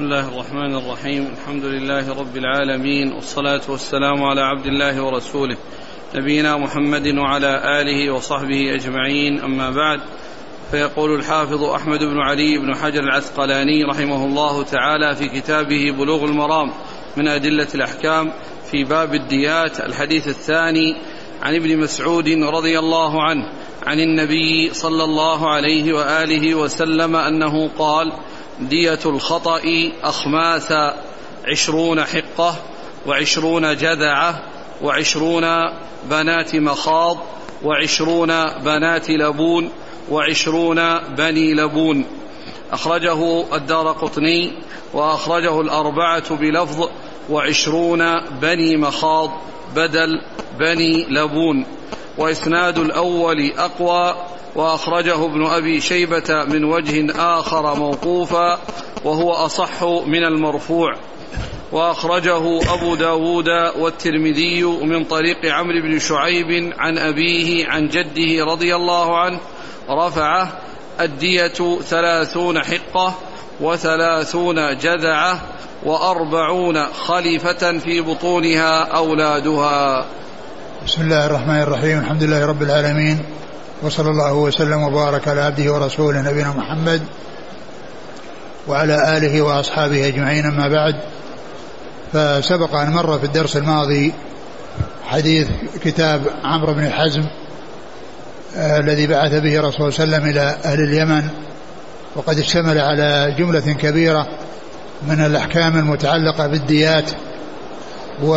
بسم الله الرحمن الرحيم. الحمد لله رب العالمين والصلاة والسلام على عبد الله ورسوله نبينا محمد وعلى آله وصحبه أجمعين. أما بعد فيقول الحافظ أحمد بن علي بن حجر العسقلاني رحمه الله تعالى في كتابه بلوغ المرام من أدلة الأحكام في باب الديات الحديث الثاني عن ابن مسعود رضي الله عنه عن النبي صلى الله عليه وآله وسلم أنه قال دية الخطأ أخماسا عشرون حقة وعشرون جذعة وعشرون بنات مخاض وعشرون بنات لبون وعشرون بني لبون. أخرجه الدار قطني وأخرجه الأربعة بلفظ وعشرون بني مخاض بدل بني لبون. وإسناد الأول أقوى وأخرجه ابن أبي شيبة من وجه آخر موقوفا وهو أصح من المرفوع. وأخرجه أبو داود والترمذي من طريق عمرو بن شعيب عن أبيه عن جده رضي الله عنه رفعه الدية ثلاثون حقة وثلاثون جذعة وأربعون خليفة في بطونها أولادها. بسم الله الرحمن الرحيم. الحمد لله رب العالمين. وصلى الله وسلم وبارك على عبده ورسوله نبينا محمد وعلى آله وأصحابه أجمعين أما بعد. فسبق أن مر في الدرس الماضي حديث كتاب عمرو بن حزم آه الذي بعث به رسول صلى الله عليه وسلم إلى أهل اليمن وقد اشتمل على جملة كبيرة من الأحكام المتعلقة بالديات. و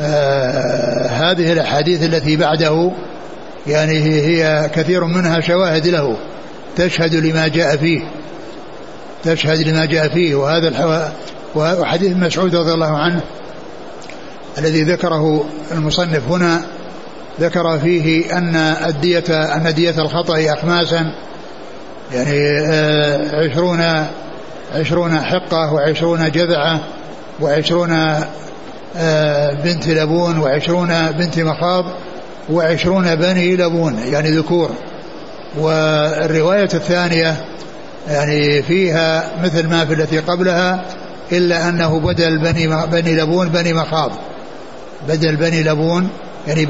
آه الأحاديث التي بعده يعني هي كثير منها شواهد له تشهد لما جاء فيه تشهد لما جاء فيه وهذا الحو... وحديث مسعود رضي الله عنه الذي ذكره المصنف هنا ذكر فيه أن الدية أن دية الخطأ أخماسا يعني عشرون عشرون حقة وعشرون جذعة وعشرون بنت لبون وعشرون بنت مخاض وعشرون بني لبون يعني ذكور. والرواية الثانية يعني فيها مثل ما في التي قبلها إلا أنه بدل بني بني لبون بني مخاض. بدل بني لبون يعني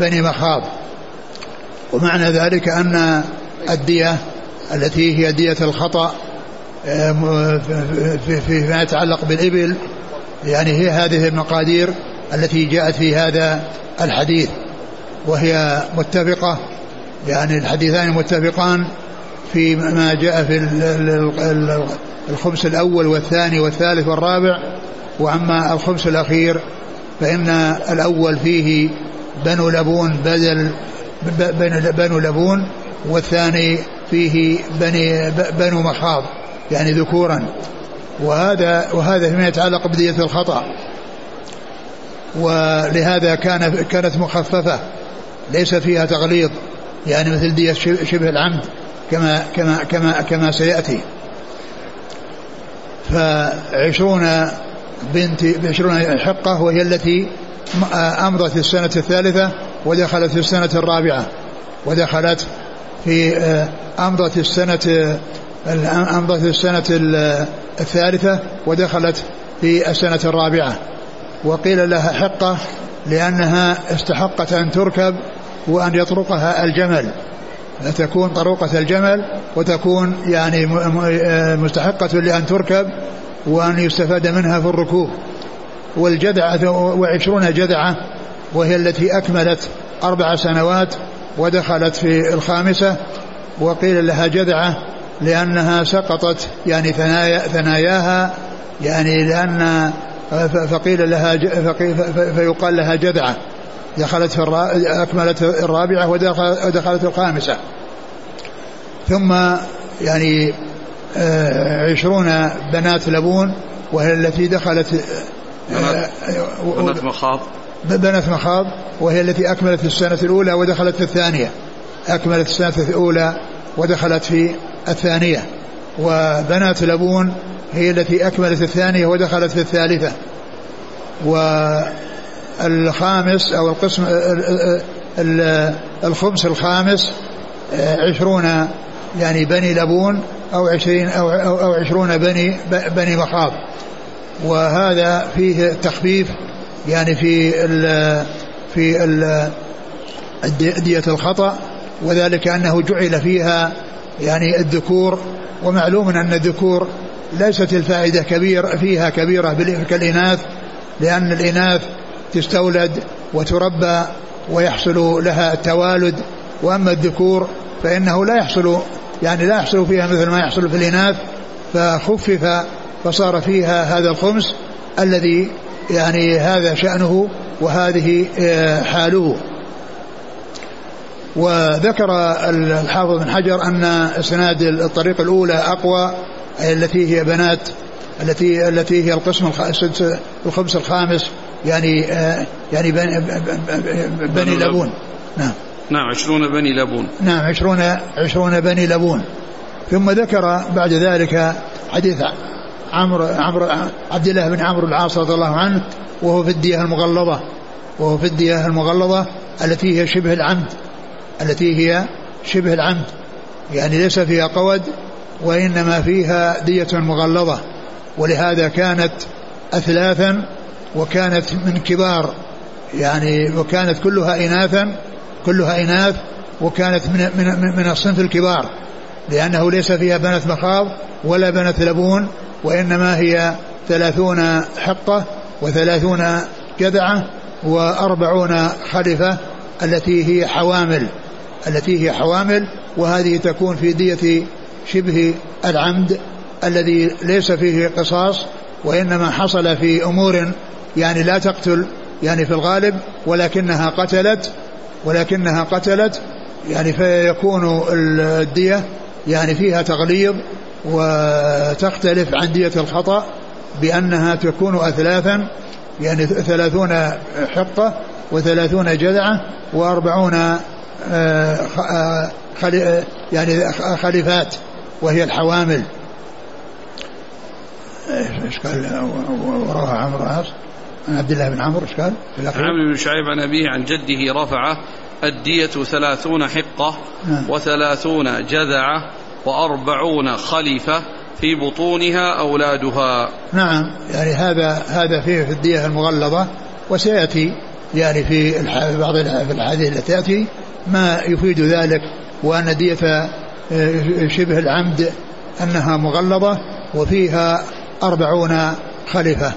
بني مخاض. ومعنى ذلك أن الدية التي هي دية الخطأ فيما يتعلق بالإبل يعني هي هذه المقادير التي جاءت في هذا الحديث. وهي متفقة يعني الحديثان متفقان في ما جاء في الخمس الأول والثاني والثالث والرابع وأما الخمس الأخير فإن الأول فيه بنو لبون بدل بنو لبون والثاني فيه بني بنو مخاض يعني ذكورا. وهذا وهذا فيما يتعلق بدية الخطأ. ولهذا كان كانت مخففة. ليس فيها تغليظ يعني مثل دية شبه العمد كما كما كما كما سيأتي. فعشرون بنت عشرون حقة وهي التي أمضت السنة الثالثة ودخلت في السنة الرابعة ودخلت في أمضت السنة أمضت في السنة الثالثة ودخلت في السنة الرابعة. وقيل لها حقة لأنها استحقت أن تركب وأن يطرقها الجمل تكون طروقة الجمل وتكون يعني مستحقة لأن تركب وأن يستفاد منها في الركوب. والجدعة وعشرون جدعة وهي التي أكملت أربع سنوات ودخلت في الخامسة وقيل لها جدعة لأنها سقطت يعني ثنايا ثناياها يعني لأن فقيل لها فيقال لها جدعة. دخلت في أكملت الرابعة ودخلت الخامسة. ثم يعني عشرون بنات لبون وهي التي دخلت بنات مخاض. بنات مخاض وهي التي أكملت في السنة الأولى ودخلت في الثانية. أكملت السنة الأولى ودخلت في الثانية. وبنات لبون هي التي أكملت الثانية ودخلت في الثالثة. والخامس أو القسم الخمس الخامس عشرون يعني بني لبون أو عشرين أو, أو, أو عشرون بني بني مخاض. وهذا فيه تخفيف يعني في ال في ال دية الخطأ وذلك أنه جعل فيها يعني الذكور ومعلوم أن الذكور ليست الفائدة كبير فيها كبيرة كالإناث لأن الإناث تستولد وتربى ويحصل لها التوالد. وأما الذكور فإنه لا يحصل يعني لا يحصل فيها مثل ما يحصل في الإناث. فخفف فصار فيها هذا الخمس الذي يعني هذا شأنه وهذه آه، حاله. وذكر الحافظ بن حجر أن إسناد الطريق الأولى أقوى التي هي بنات التي التي هي القسم الخمس الخامس. يعني آه، يعني بني لبون. نعم. نعم عشرون بني لبون. نعم عشرون عشرون بني لبون. ثم ذكر بعد ذلك حديث عمرو عمرو عبد الله بن عمرو العاص رضي الله عنه وهو في الدية المغلظة وهو في الدية المغلظة التي هي شبه العمد التي هي شبه العمد. يعني ليس فيها قود وإنما فيها دية مغلظة. ولهذا كانت أثلاثا وكانت من كبار يعني وكانت كلها إناثا كلها إناث وكانت من من من الصنف الكبار لأنه ليس فيها بنت مخاض ولا بنت لبون وإنما هي ثلاثون حقة وثلاثون جذعة وأربعون خلفة التي هي حوامل التي هي حوامل وهذه تكون في دية شبه العمد الذي ليس فيه قصاص وإنما حصل في أمور يعني لا تقتل يعني في الغالب ولكنها قتلت ولكنها قتلت يعني فيكون الدية يعني فيها تغليظ وتختلف عن دية الخطأ بأنها تكون أثلاثا يعني ثلاثون حقة وثلاثون جذعة وأربعون آه، آه، يعني خليفات وهي الحوامل. إيش قال؟ وراها عمرو عاص. عن عبد الله بن عمرو إيش قال؟ عمرو بن شعيب عن أبيه عن جده رفعه الدية ثلاثون حقة نعم. وثلاثون جذعة وأربعون خليفة في بطونها أولادها نعم يعني هذا هذا فيه في الدية المغلظة وسيأتي يعني في بعض في الأحاديث التي تأتي ما يفيد ذلك وأن دية آه، شبه العمد أنها مغلظة وفيها أربعون خليفة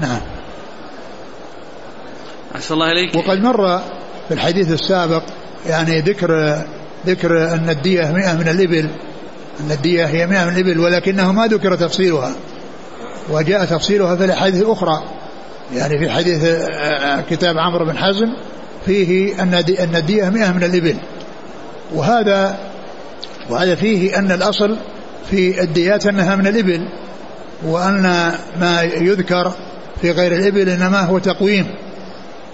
نعم الله إليك. وقد مر في الحديث السابق يعني ذكر ذكر أن الدية مئة من الإبل أن الدية هي مئة من الإبل ولكنه ما ذكر تفصيلها وجاء تفصيلها في الأحاديث الأخرى. يعني في حديث آه، كتاب عمرو بن حزم فيه أن أن الدية مئة من الإبل. وهذا وهذا فيه أن الأصل في الديات أنها من الإبل وأن ما يذكر في غير الإبل إنما هو تقويم.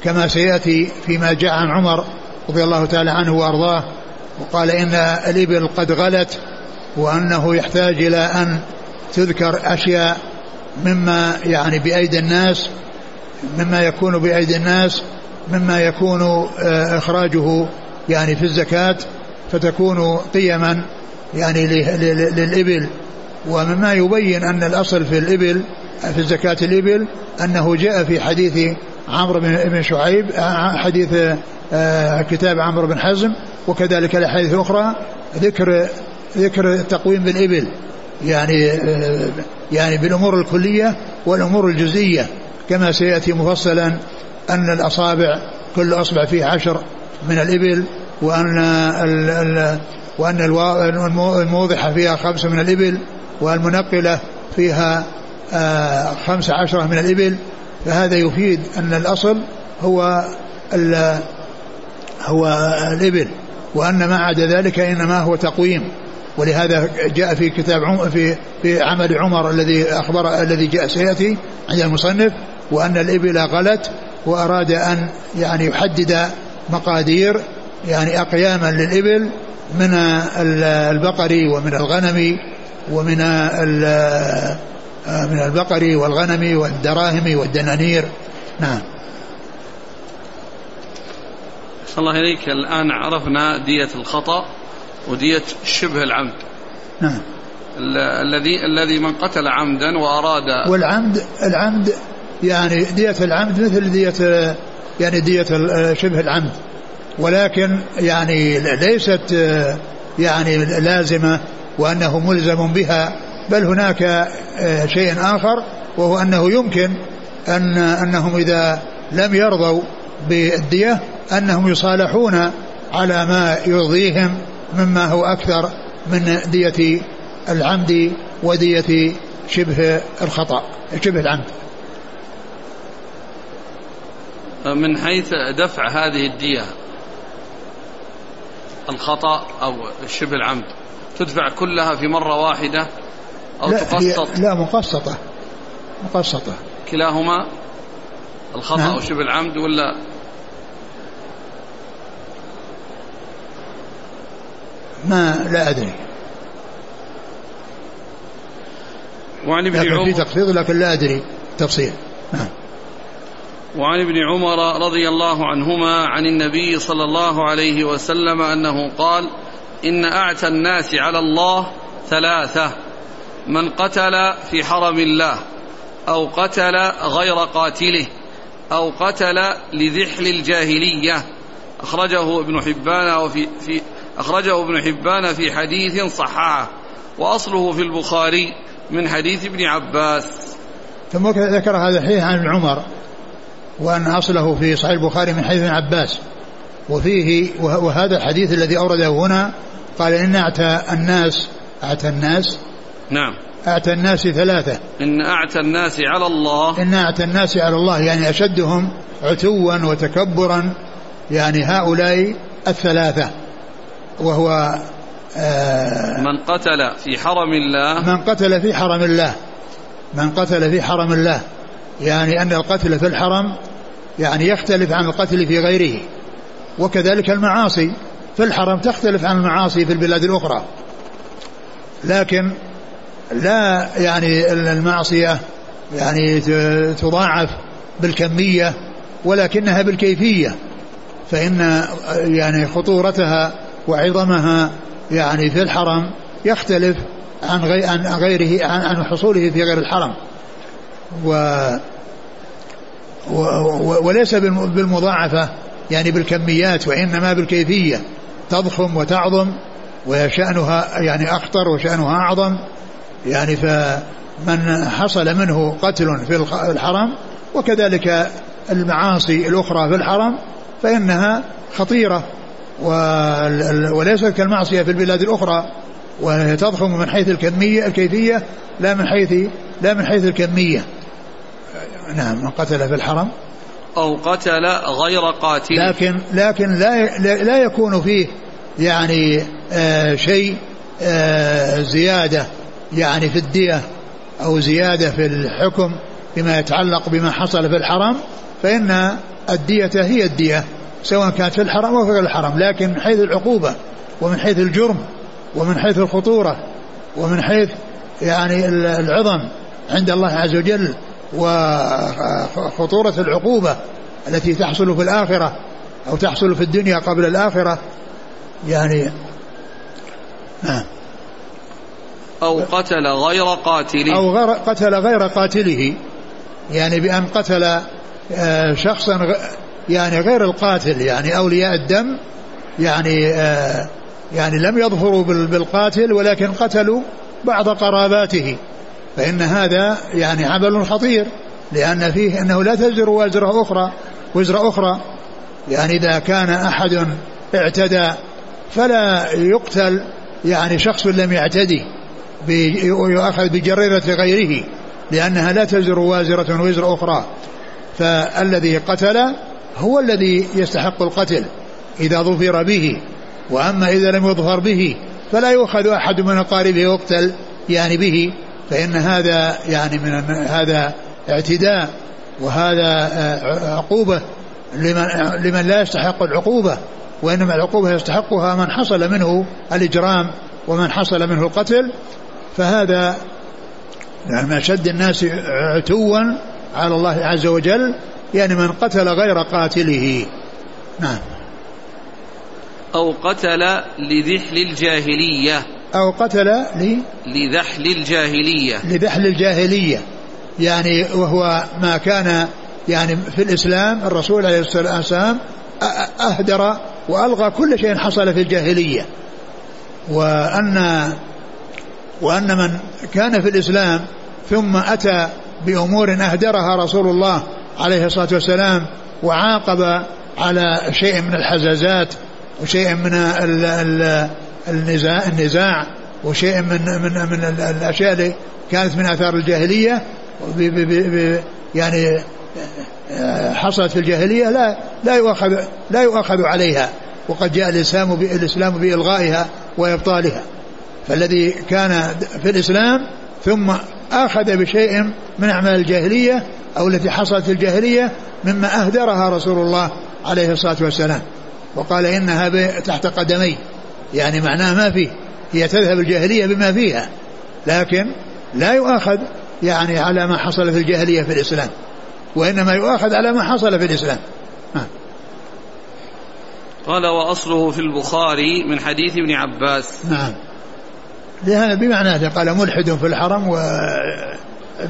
كما سيأتي فيما جاء عن عمر رضي الله تعالى عنه وأرضاه وقال إن الإبل قد غلت وأنه يحتاج إلى أن تذكر أشياء مما يعني بأيدي الناس مما يكون بأيدي الناس مما يكون آه، إخراجه يعني في الزكاة فتكون قيما يعني للإبل. ومما يبين أن الأصل في الإبل في زكاة الإبل أنه جاء في حديث عمرو بن شعيب آه، حديث آه، كتاب عمرو بن حزم وكذلك الأحاديث الأخرى ذكر ذكر التقويم بالإبل يعني آه، يعني بالأمور الكلية والأمور الجزئية كما سيأتي مفصلا أن الأصابع كل أصبع فيه عشر من الإبل وأن ال ال وأن الموضحة فيها خمس من الإبل والمنقلة فيها خمس عشرة من الإبل فهذا يفيد أن الأصل هو هو الإبل وأن ما عدا ذلك إنما هو تقويم. ولهذا جاء في كتاب عم في في عمل عمر الذي أخبر الذي جاء سيأتي عند المصنف وأن الإبل غلت وأراد أن يعني يحدد مقادير يعني أقياما للإبل من البقر ومن الغنم ومن من البقر والغنم والدراهم والدنانير. نعم. الله إليك الآن عرفنا دية الخطأ ودية شبه العمد. نعم. الذي الذي من قتل عمدا وأراد والعمد العمد يعني دية العمد مثل دية يعني دية شبه العمد. ولكن يعني ليست يعني لازمة وأنه ملزم بها. بل هناك شيء آخر وهو أنه يمكن أن أنهم إذا لم يرضوا بالدية أنهم يصالحون على ما يرضيهم مما هو أكثر من دية العمد ودية شبه الخطأ شبه العمد. من حيث دفع هذه الدية الخطأ أو شبه العمد تدفع كلها في مرة واحدة أو لا تقسط لا مقسطة مقسطة كلاهما الخطأ نعم. أو شبه العمد ولا؟ ما لا أدري. وعن ابن لكن في عمر تخفيض لكن لا أدري. تفصيل. نعم. وعن ابن عمر رضي الله عنهما عن النبي صلى الله عليه وسلم أنه قال إن أعتى الناس على الله ثلاثة. من قتل في حرم الله أو قتل غير قاتله أو قتل لذحل الجاهلية. أخرجه ابن حبان وفي في أخرجه ابن حبان في حديث صححه وأصله في البخاري من حديث ابن عباس. ثم ذكر هذا الحديث عن عمر وأن أصله في صحيح البخاري من حديث ابن عباس. وفيه وهذا الحديث الذي أورده هنا قال إن أعتى الناس أعتى الناس نعم. أعتى الناس ثلاثة. إن أعتى الناس على الله. إن أعتى الناس على الله يعني أشدهم عتوا وتكبرا يعني هؤلاء الثلاثة. وهو آه من قتل في حرم الله. من قتل في حرم الله. من قتل في حرم الله. يعني أن القتل في الحرم يعني يختلف عن القتل في غيره. وكذلك المعاصي. في الحرم تختلف عن المعاصي في البلاد الأخرى. لكن لا يعني المعصية يعني تضاعف بالكمية ولكنها بالكيفية فإن يعني خطورتها وعظمها يعني في الحرم يختلف عن غير عن غيره عن حصوله في غير الحرم. و وليس بالمضاعفة يعني بالكميات وإنما بالكيفية تضخم وتعظم وشأنها يعني أخطر وشأنها أعظم. يعني فمن حصل منه قتل في الحرم وكذلك المعاصي الأخرى في الحرم فإنها خطيرة وليست كالمعصية في البلاد الأخرى وهي تضخم من حيث الكمية الكيفية لا من حيث لا من حيث الكمية. نعم من قتل في الحرم. أو قتل غير قاتل. لكن لكن لا لا يكون فيه يعني آه شيء آه زيادة. يعني في الدية أو زيادة في الحكم بما يتعلق بما حصل في الحرم فإن الدية هي الدية سواء كانت في الحرم أو في غير الحرم لكن من حيث العقوبة ومن حيث الجرم ومن حيث الخطورة ومن حيث يعني العظم عند الله عز وجل وخطورة العقوبة التي تحصل في الآخرة أو تحصل في الدنيا قبل الآخرة يعني نعم. أو قتل غير قاتله. أو غير قتل غير قاتله. يعني بأن قتل شخصا يعني غير القاتل يعني أولياء الدم يعني يعني لم يظفروا بالقاتل ولكن قتلوا بعض قراباته. فإن هذا يعني عمل خطير لأن فيه أنه لا تزر وزر أخرى وزر أخرى. يعني إذا كان أحد اعتدى فلا يقتل يعني شخص لم يعتدي. ويؤخذ بجريرة غيره لأنها لا تزر وازرة وزر أخرى. فالذي قتل هو الذي يستحق القتل إذا ظفر به. وأما إذا لم يظفر به فلا يؤخذ أحد من أقاربه يقتل يعني به. فإن هذا يعني من هذا اعتداء وهذا عقوبة لمن, لمن لا يستحق العقوبة. وإنما العقوبة يستحقها من حصل منه الإجرام ومن حصل منه القتل. فهذا يعني من أشد الناس عتوا على الله عز وجل يعني من قتل غير قاتله. نعم. أو قتل لذحل الجاهلية. أو قتل ل لذحل الجاهلية. لذحل الجاهلية. يعني وهو ما كان يعني في الإسلام الرسول عليه الصلاة والسلام أهدر وألغى كل شيء حصل في الجاهلية. وأن وأن من كان في الإسلام ثم أتى بأمور أهدرها رسول الله عليه الصلاة والسلام وعاقب على شيء من الحزازات وشيء من النزاع, النزاع وشيء من من من الأشياء اللي كانت من آثار الجاهلية يعني حصلت في الجاهلية لا لا يؤخذ لا يؤخذ عليها وقد جاء الاسلام الإسلام بإلغائها وإبطالها فالذي كان في الإسلام ثم آخذ بشيء من أعمال الجاهلية أو التي حصلت في الجاهلية مما أهدرها رسول الله عليه الصلاة والسلام. وقال إنها تحت قدمي. يعني معناه ما فيه. هي تذهب الجاهلية بما فيها. لكن لا يؤاخذ يعني على ما حصل في الجاهلية في الإسلام. وإنما يؤاخذ على ما حصل في الإسلام. ها. قال وأصله في البخاري من حديث ابن عباس. نعم. لهذا بمعنى قال ملحد في الحرم و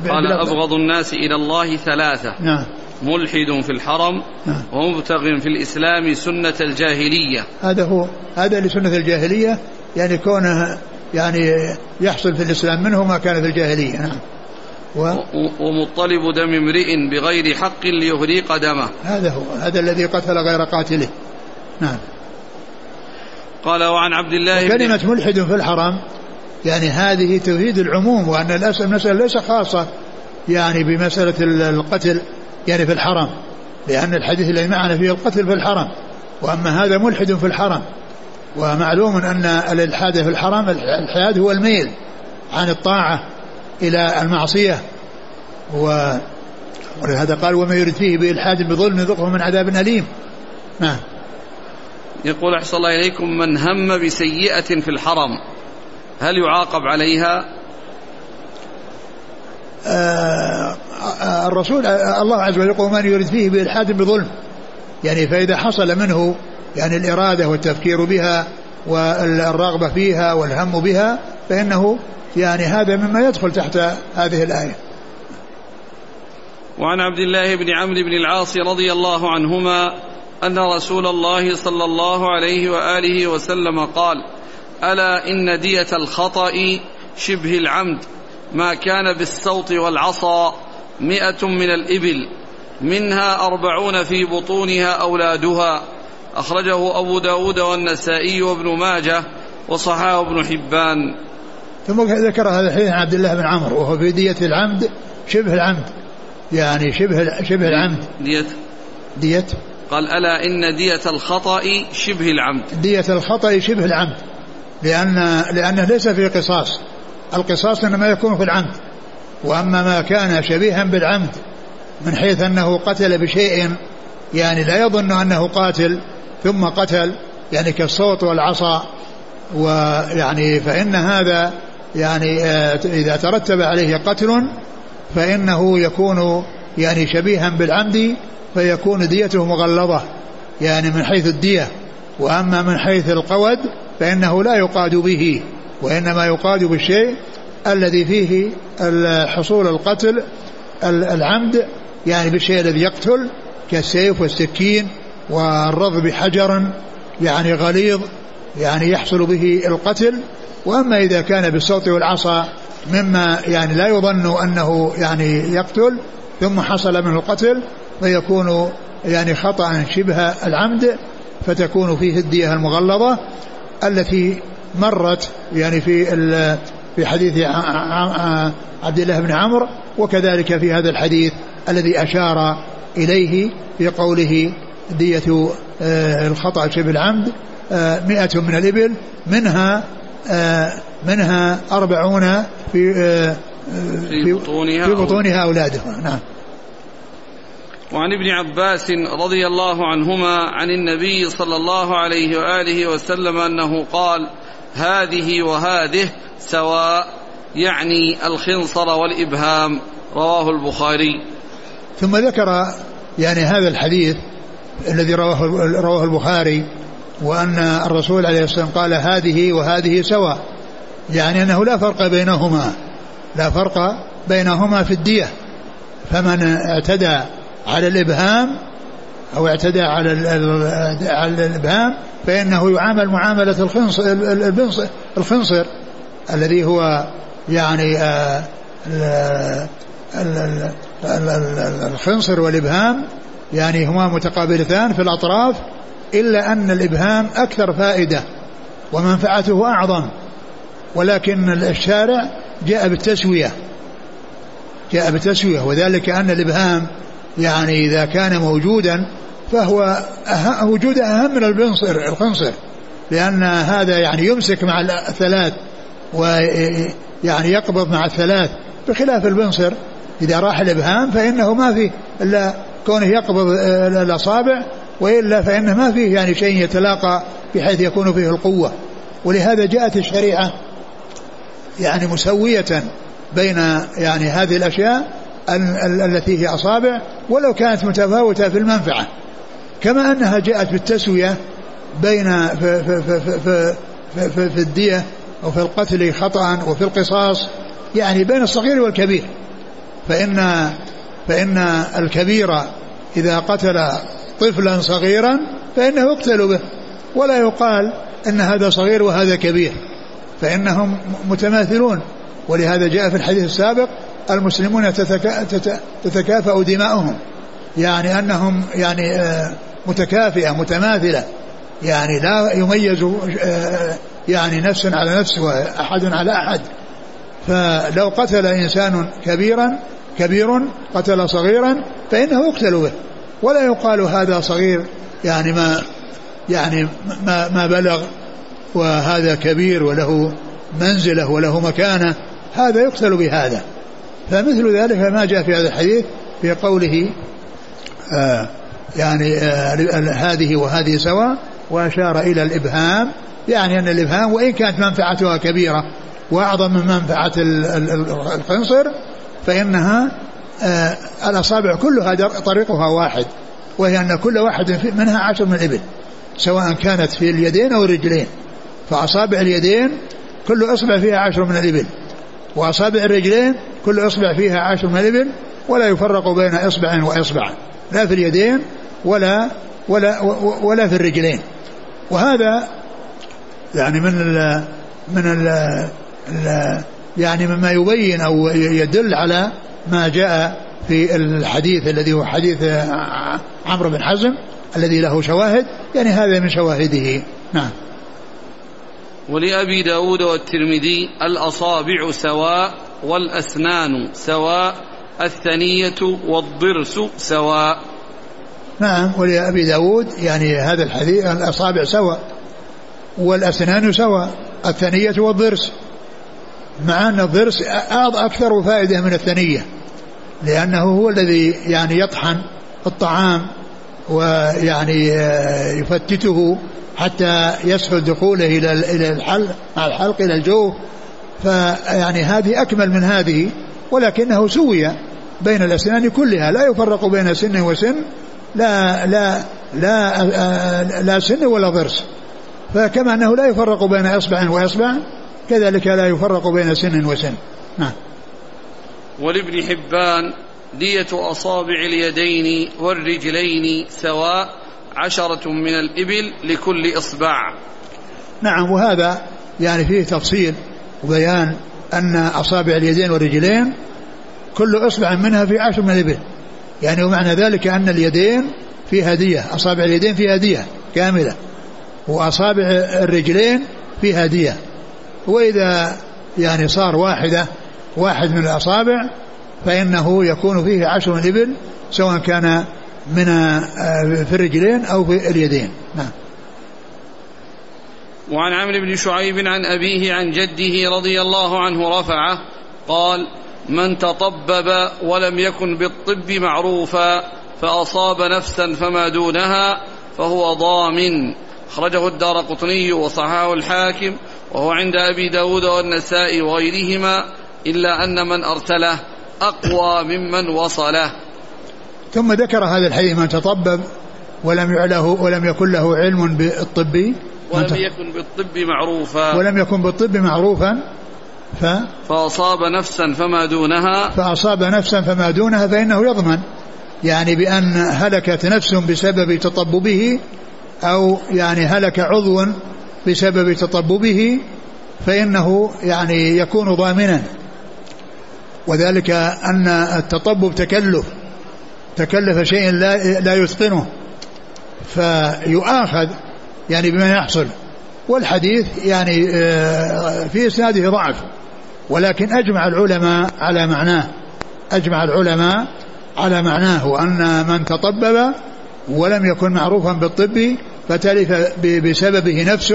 قال أبغض الناس إلى الله ثلاثة. نعم. ملحد في الحرم نعم. ومبتغ في الإسلام سنة الجاهلية. هذا هو هذا لسنة الجاهلية يعني كونه يعني يحصل في الإسلام منه ما كان في الجاهلية. نعم. و... ومطلب دم امرئ بغير حق ليهريق دمه. هذا هو هذا الذي قتل غير قاتله. نعم. قال وعن عبد الله كلمة ملحد في الحرم يعني هذه تفيد العموم وأن المسألة ليس خاصة يعني بمسألة القتل يعني في الحرم لأن الحديث الذي معنا فيه القتل في الحرم وأما هذا ملحد في الحرم ومعلوم أن الإلحاد في الحرم الإلحاد هو الميل عن الطاعة إلى المعصية و ولهذا قال وما يرد فيه بإلحاد بظلم يذقه من عذاب أليم. نعم. يقول أحسن الله إليكم من هم بسيئة في الحرم. هل يعاقب عليها؟ آه الرسول الله عز وجل يقول من يريد فيه بإلحاد بظلم. يعني فإذا حصل منه يعني الإرادة والتفكير بها والرغبة فيها والهم بها فإنه يعني هذا مما يدخل تحت هذه الآية. وعن عبد الله بن عمرو بن العاص رضي الله عنهما أن رسول الله صلى الله عليه وآله وسلم قال ألا إن دية الخطأ شبه العمد ما كان بالصوت والعصا مئة من الإبل منها أربعون في بطونها أولادها. أخرجه أبو داود والنسائي وابن ماجه وصححه ابن حبان. ثم ذكر هذا الحديث عن عبد الله بن عمرو وهو في دية العمد شبه العمد. يعني شبه شبه العمد. دية. دية. قال ألا إن دية الخطأ شبه العمد. دية الخطأ شبه العمد. لأن لأنه ليس في قصاص. القصاص إنما يكون في العمد. وأما ما كان شبيها بالعمد من حيث أنه قتل بشيء يعني لا يظن أنه قاتل ثم قتل يعني كالصوت والعصا ويعني فإن هذا يعني آه، إذا ترتب عليه قتل فإنه يكون يعني شبيها بالعمد فيكون ديته مغلظة يعني من حيث الدية. وأما من حيث القود فإنه لا يقاد به وإنما يقاد بالشيء الذي فيه حصول القتل العمد يعني بالشيء الذي يقتل كالسيف والسكين والرض بحجر يعني غليظ يعني يحصل به القتل. وأما إذا كان بالصوت والعصا مما يعني لا يظن أنه يعني يقتل ثم حصل منه القتل فيكون يعني خطأ شبه العمد فتكون فيه الدية المغلظة. التي مرت يعني في في حديث عبد الله بن عمرو وكذلك في هذا الحديث الذي أشار إليه في قوله دية آه، الخطأ شبه العمد آه، مئة من الإبل منها آه، منها أربعون في في بطونها, في بطونها أولادها. نعم. وعن ابن عباس رضي الله عنهما عن النبي صلى الله عليه وآله وسلم أنه قال هذه وهذه سواء يعني الخنصر والإبهام. رواه البخاري. ثم ذكر يعني هذا الحديث الذي رواه رواه البخاري وأن الرسول عليه الصلاة والسلام قال هذه وهذه سواء. يعني أنه لا فرق بينهما لا فرق بينهما في الدية. فمن اعتدى على الإبهام أو اعتدى على على الإبهام فإنه يعامل معاملة الخنصر الخنصر الذي هو يعني آه، الخنصر والإبهام يعني هما متقابلتان في الأطراف إلا أن الإبهام أكثر فائدة ومنفعته أعظم ولكن الشارع جاء بالتسوية جاء بالتسوية وذلك أن الإبهام يعني إذا كان موجودا فهو أه وجوده أهم من البنصر الخنصر لأن هذا يعني يمسك مع الثلاث ويعني يقبض مع الثلاث بخلاف البنصر إذا راح الإبهام فإنه ما فيه إلا كونه يقبض الأصابع وإلا فإنه ما فيه يعني شيء يتلاقى بحيث يكون فيه القوة. ولهذا جاءت الشريعة يعني مسوية بين يعني هذه الأشياء التي هي أصابع ولو كانت متفاوتة في المنفعة. كما أنها جاءت بالتسوية بين في, في, في, في, في, في, في الدية وفي القتل خطأ وفي القصاص يعني بين الصغير والكبير. فإن فإن الكبير إذا قتل طفلا صغيرا فإنه يقتل به ولا يقال أن هذا صغير وهذا كبير. فإنهم متماثلون. ولهذا جاء في الحديث السابق المسلمون تتكافأ دماؤهم. يعني أنهم يعني آه، متكافئة متماثلة. يعني لا يميز آه، يعني نفس على نفس وأحد على أحد. فلو قتل إنسان كبيرا كبير قتل صغيرا فإنه يقتل به. ولا يقال هذا صغير يعني ما يعني ما, ما بلغ وهذا كبير وله منزلة وله مكانة. هذا يقتل بهذا. فمثل ذلك ما جاء في هذا الحديث في قوله آه يعني آه هذه وهذه سواء وأشار إلى الإبهام يعني أن الإبهام وإن كانت منفعتها كبيرة وأعظم من منفعة الخنصر فإنها آه الأصابع كلها طريقها واحد وهي أن كل واحد منها عشر من الإبل سواء كانت في اليدين أو الرجلين فأصابع اليدين كل إصبع فيها عشر من الإبل. وأصابع الرجلين كل إصبع فيها عشر من الإبل ولا يفرق بين إصبع وإصبع لا في اليدين ولا ولا ولا في الرجلين. وهذا يعني من ال من ال يعني مما يبين أو يدل على ما جاء في الحديث الذي هو حديث عمرو بن حزم الذي له شواهد يعني هذا من شواهده. نعم. ولأبي داود والترمذي الأصابع سواء والأسنان سواء الثنية والضرس سواء. نعم ولأبي داود يعني هذا الحديث الأصابع سواء والأسنان سواء الثنية والضرس. مع أن الضرس أكثر فائدة من الثنية لأنه هو الذي يعني يطحن الطعام. ويعني يفتته حتى يسهل دخوله إلى إلى الحلق مع الحلق إلى الجوف. فيعني هذه أكمل من هذه ولكنه سوي بين الأسنان كلها. لا يفرق بين سن وسن لا لا لا لا سن ولا ضرس. فكما أنه لا يفرق بين إصبع وإصبع كذلك لا يفرق بين سن وسن. نعم. ولابن حبان دية أصابع اليدين والرجلين سواء عشرة من الإبل لكل إصبع. نعم وهذا يعني فيه تفصيل وبيان أن أصابع اليدين والرجلين كل إصبع منها في عشر من الإبل. يعني ومعنى ذلك أن اليدين فيها دية أصابع اليدين فيها دية كاملة وأصابع الرجلين فيها دية. وإذا يعني صار واحدة واحد من الأصابع فإنه يكون فيه عشر الإبل سواء كان من آه، في الرجلين أو في اليدين. نعم. وعن عمرو بن شعيب عن أبيه عن جده رضي الله عنه رفعه قال من تطبب ولم يكن بالطب معروفا فأصاب نفسا فما دونها فهو ضامن. أخرجه الدار قطني وصححه الحاكم وهو عند أبي داود والنسائي وغيرهما إلا أن من أرسله أقوى ممن وصله. ثم ذكر هذا الحديث من تطبب ولم يعله ولم يكن له علم بالطب. ولم يكن بالطب معروفا. ولم يكن بالطب معروفا ف فأصاب نفسا فما دونها. فأصاب نفسا فما دونها فإنه يضمن. يعني بأن هلكت نفس بسبب تطببه أو يعني هلك عضو بسبب تطببه فإنه يعني يكون ضامنا. وذلك أن التطبب تكلف تكلف شيء لا لا يتقنه فيؤاخذ يعني بما يحصل. والحديث يعني آه، في إسناده ضعف ولكن أجمع العلماء على معناه أجمع العلماء على معناه وان من تطبب ولم يكن معروفا بالطب فتلف بسببه نفس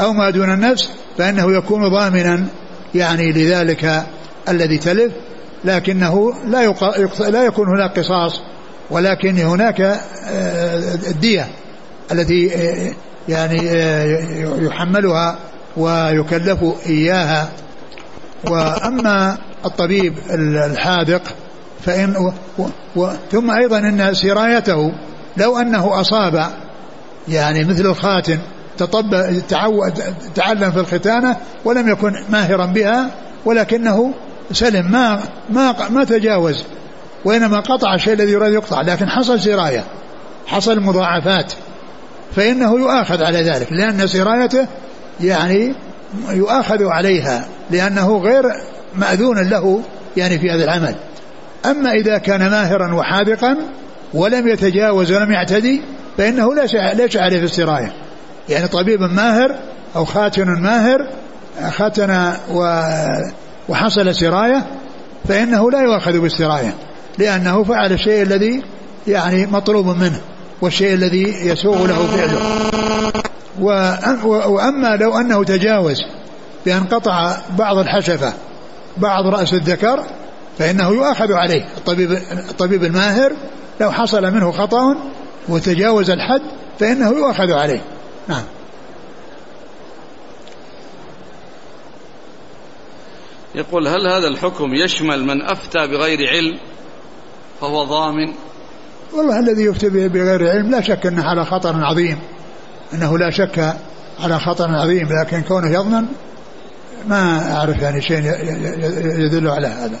أو ما دون النفس فإنه يكون ضامنا يعني لذلك الذي تلف لكنه لا لا يكون هناك قصاص ولكن هناك آه، الدية التي آه، يعني آه، يحملها ويكلف إياها. وأما الطبيب الحاذق فإن و و ثم أيضا أن سرايته لو أنه أصاب يعني مثل الخاتم تطب تعلم في الختانة ولم يكن ماهرا بها ولكنه سلم ما ما ما تجاوز وإنما قطع الشيء الذي يراد يقطع لكن حصل سراية حصل مضاعفات فإنه يؤاخذ على ذلك لأن سرايته يعني يؤاخذ عليها لأنه غير مأذون له يعني في هذا العمل. أما إذا كان ماهرا وحاذقا ولم يتجاوز ولم يعتدي فإنه ليس عليه في السراية يعني طبيب ماهر أو خاتن ماهر ختن وحصل سراية فإنه لا يؤخذ بالسراية لأنه فعل الشيء الذي يعني مطلوب منه والشيء الذي يسوغ له فعله. وأما لو أنه تجاوز بأن قطع بعض الحشفة بعض رأس الذكر فإنه يؤخذ عليه. الطبيب, الطبيب الماهر لو حصل منه خطأ وتجاوز الحد فإنه يؤخذ عليه. نعم. يقول هل هذا الحكم يشمل من أفتى بغير علم فهو ضامن؟ والله الذي يفتي بغير علم لا شك أنه على خطر عظيم أنه لا شك على خطر عظيم لكن كونه يضمن ما أعرف يعني شيء يدل على هذا.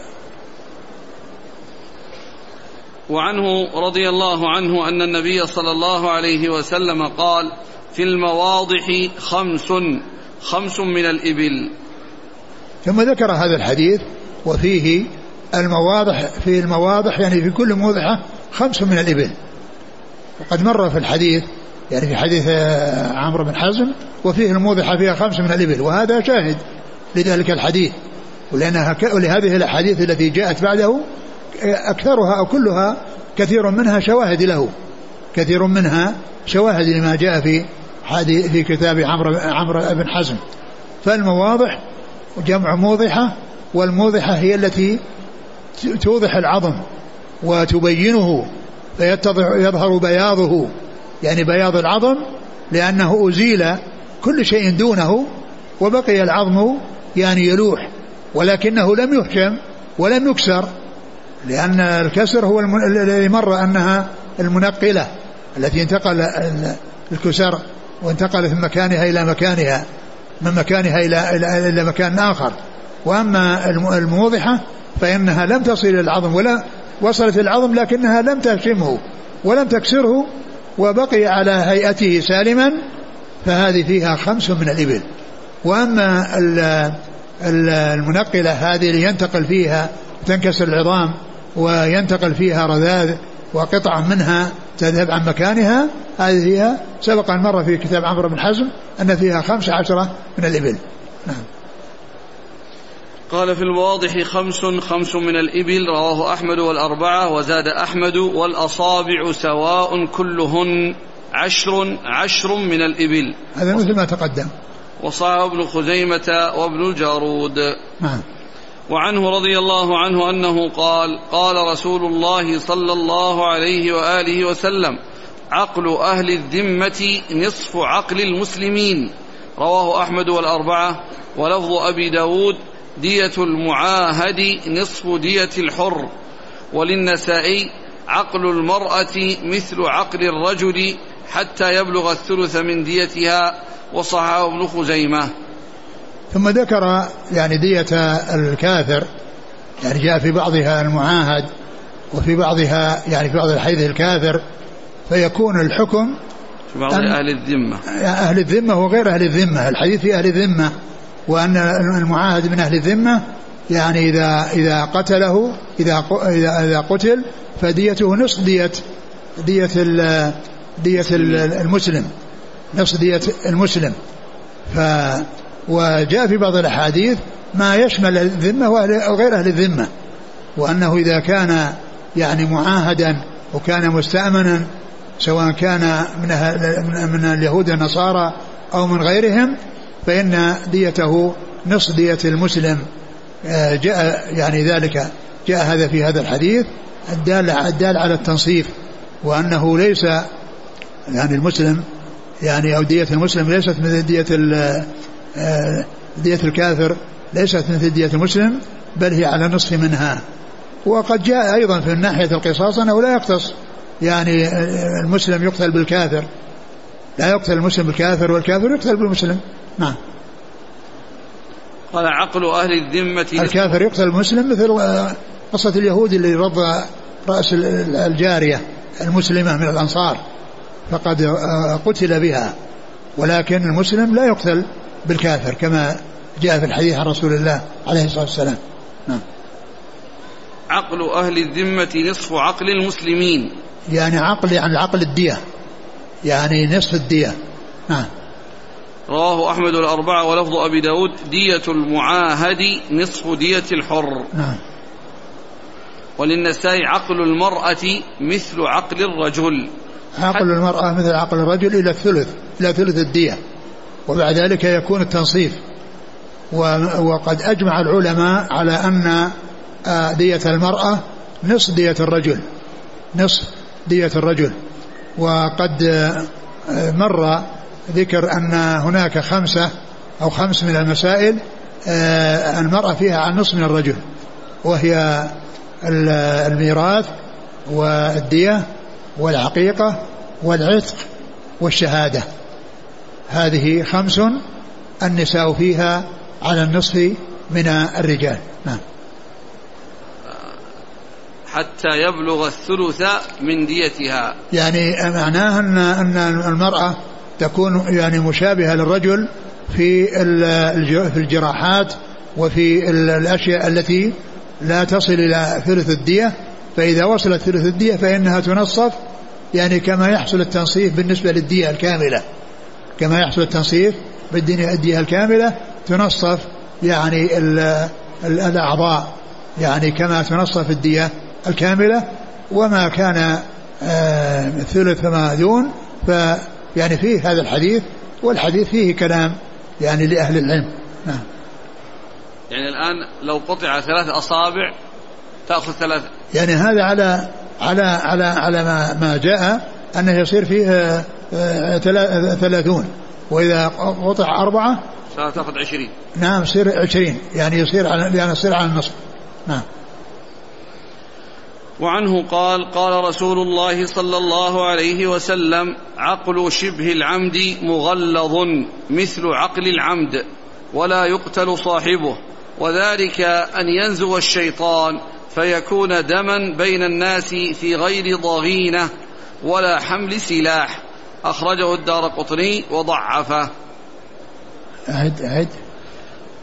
وعنه رضي الله عنه أن النبي صلى الله عليه وسلم قال في المواضح خمس خمس من الإبل. ثم ذكر هذا الحديث وفيه المواضح في المواضح يعني في كل موضحة خمس من الإبل. وقد مر في الحديث يعني في حديث آه، عمرو بن حزم وفيه الموضحة فيها خمس من الإبل وهذا شاهد لذلك الحديث. ولأنها ولهذه الأحاديث التي جاءت بعده أكثرها أو كلها كثير منها شواهد له. كثير منها شواهد لما جاء في في كتاب عمرو عمرو بن حزم. فالمواضح جمع موضحة والموضحة هي التي توضح العظم وتبينه فيظهر بياضه. يعني بياض العظم لأنه أزيل كل شيء دونه وبقي العظم يعني يلوح ولكنه لم يهشم ولم يكسر لأن الكسر هو الذي مر أنها المنقلة التي انتقل الكسر وانتقلت من مكانها إلى مكانها. من مكانها إلى إلى, إلى مكان آخر. وأما الموضحة فإنها لم تصل إلى العظم ولا وصلت العظم لكنها لم تهشمه ولم تكسره وبقي على هيئته سالما فهذه فيها خمس من الإبل. وأما المنقلة هذه اللي ينتقل فيها تنكسر العظام وينتقل فيها رذاذ وقطع منها تذهب عن مكانها. هذه فيها سبق أن مر في كتاب عمرو بن حزم أن فيها خمس عشرة من الإبل. نعم. قال في الواضح خمس خمس من الإبل رواه أحمد والأربعة وزاد أحمد والأصابع سواء كلهن عشر عشر من الإبل. هذا مثل ما تقدم. وصاحب ابن خزيمة وابن الجارود. نعم. وعنه رضي الله عنه أنه قال قال رسول الله صلى الله عليه وآله وسلم عقل أهل الذمة نصف عقل المسلمين. رواه أحمد والأربعة ولفظ أبي داود دية المعاهد نصف دية الحر. وللنسائي عقل المرأة مثل عقل الرجل حتى يبلغ الثلث من ديتها. وصححه ابن خزيمة. ثم ذكر يعني دية الكافر يعني جاء في بعضها المعاهد وفي بعضها يعني في بعض الحديث الكافر فيكون الحكم في بعض أهل الذمة. أهل الذمة وغير أهل الذمة الحديث في أهل الذمة وأن المعاهد من أهل الذمة يعني إذا إذا قتله إذا إذا قتل فديته نصف دية دية دية المسلم نصف دية المسلم. ف وجاء في بعض الأحاديث ما يشمل الذمة وغير أهل الذمة وأنه إذا كان يعني معاهدا وكان مستأمنا سواء كان من من اليهود والنصارى أو من غيرهم فإن ديته نصف دية المسلم آه، جاء يعني ذلك جاء هذا في هذا الحديث الدال الدال على التنصيف وأنه ليس يعني المسلم يعني أو دية المسلم ليست مثل دية دية الكافر ليست مثل دية المسلم بل هي على نصف منها. وقد جاء أيضا في ناحية القصاص أنه لا يقتص. يعني آه، المسلم يقتل بالكافر. لا يقتل المسلم بالكافر والكافر يقتل بالمسلم. نعم. قال عقل أهل الذمة الكافر يقتل المسلم مثل آه، قصة اليهود اللي رض رأس الجارية المسلمة من الأنصار فقد قتل بها. ولكن المسلم لا يقتل. بالكافر كما جاء في الحديث عن رسول الله عليه الصلاة والسلام. نعم. عقل أهل الذمة نصف عقل المسلمين. يعني عقل يعني عقل الدية. يعني نصف الدية. نعم. رواه أحمد الأربعة ولفظ أبي داود دية المعاهد نصف دية الحر. نعم. وللنساء عقل المرأة مثل عقل الرجل. عقل المرأة مثل عقل الرجل إلى الثلث إلى ثلث الدية. وبعد ذلك يكون التنصيف. وقد أجمع العلماء على أن آه، دية المرأة نصف دية الرجل. نصف دية الرجل. وقد آه، مر ذكر أن هناك خمسة أو خمس من المسائل آه، المرأة فيها عن نصف من الرجل. وهي الميراث والدية والعقيقة والعتق والشهادة. هذه خمس النساء فيها على النصف من الرجال. نعم. حتى يبلغ الثلث من ديتها. يعني معناه أن أن المرأة تكون يعني مشابهة للرجل في في الجراحات وفي الأشياء التي لا تصل إلى ثلث الدية. فإذا وصلت ثلث الدية فإنها تنصف يعني كما يحصل التنصيف بالنسبة للدية الكاملة. كما يحصل التنصيف بالدية الكاملة تنصف يعني الأعضاء يعني كما تنصف الدية الكاملة. وما كان آه، ثلث فما دون ف يعني فيه هذا الحديث والحديث فيه كلام يعني لأهل العلم. نعم. يعني الآن لو قطع ثلاث أصابع تأخذ ثلاث. يعني هذا على على على على ما ما جاء أنه يصير فيه آه، ثلاثون. وإذا قطع أربعة تأخذ عشرين. نعم يصير عشرين. يعني يصير على يعني يصير على النصف. نعم. وعنه قال قال رسول الله صلى الله عليه وسلم عقل شبه العمد مغلظ مثل عقل العمد ولا يقتل صاحبه. وذلك أن ينزو الشيطان فيكون دما بين الناس في غير ضغينة. ولا حمل سلاح. أخرجه الدار قطني وضعفه. أعد أعد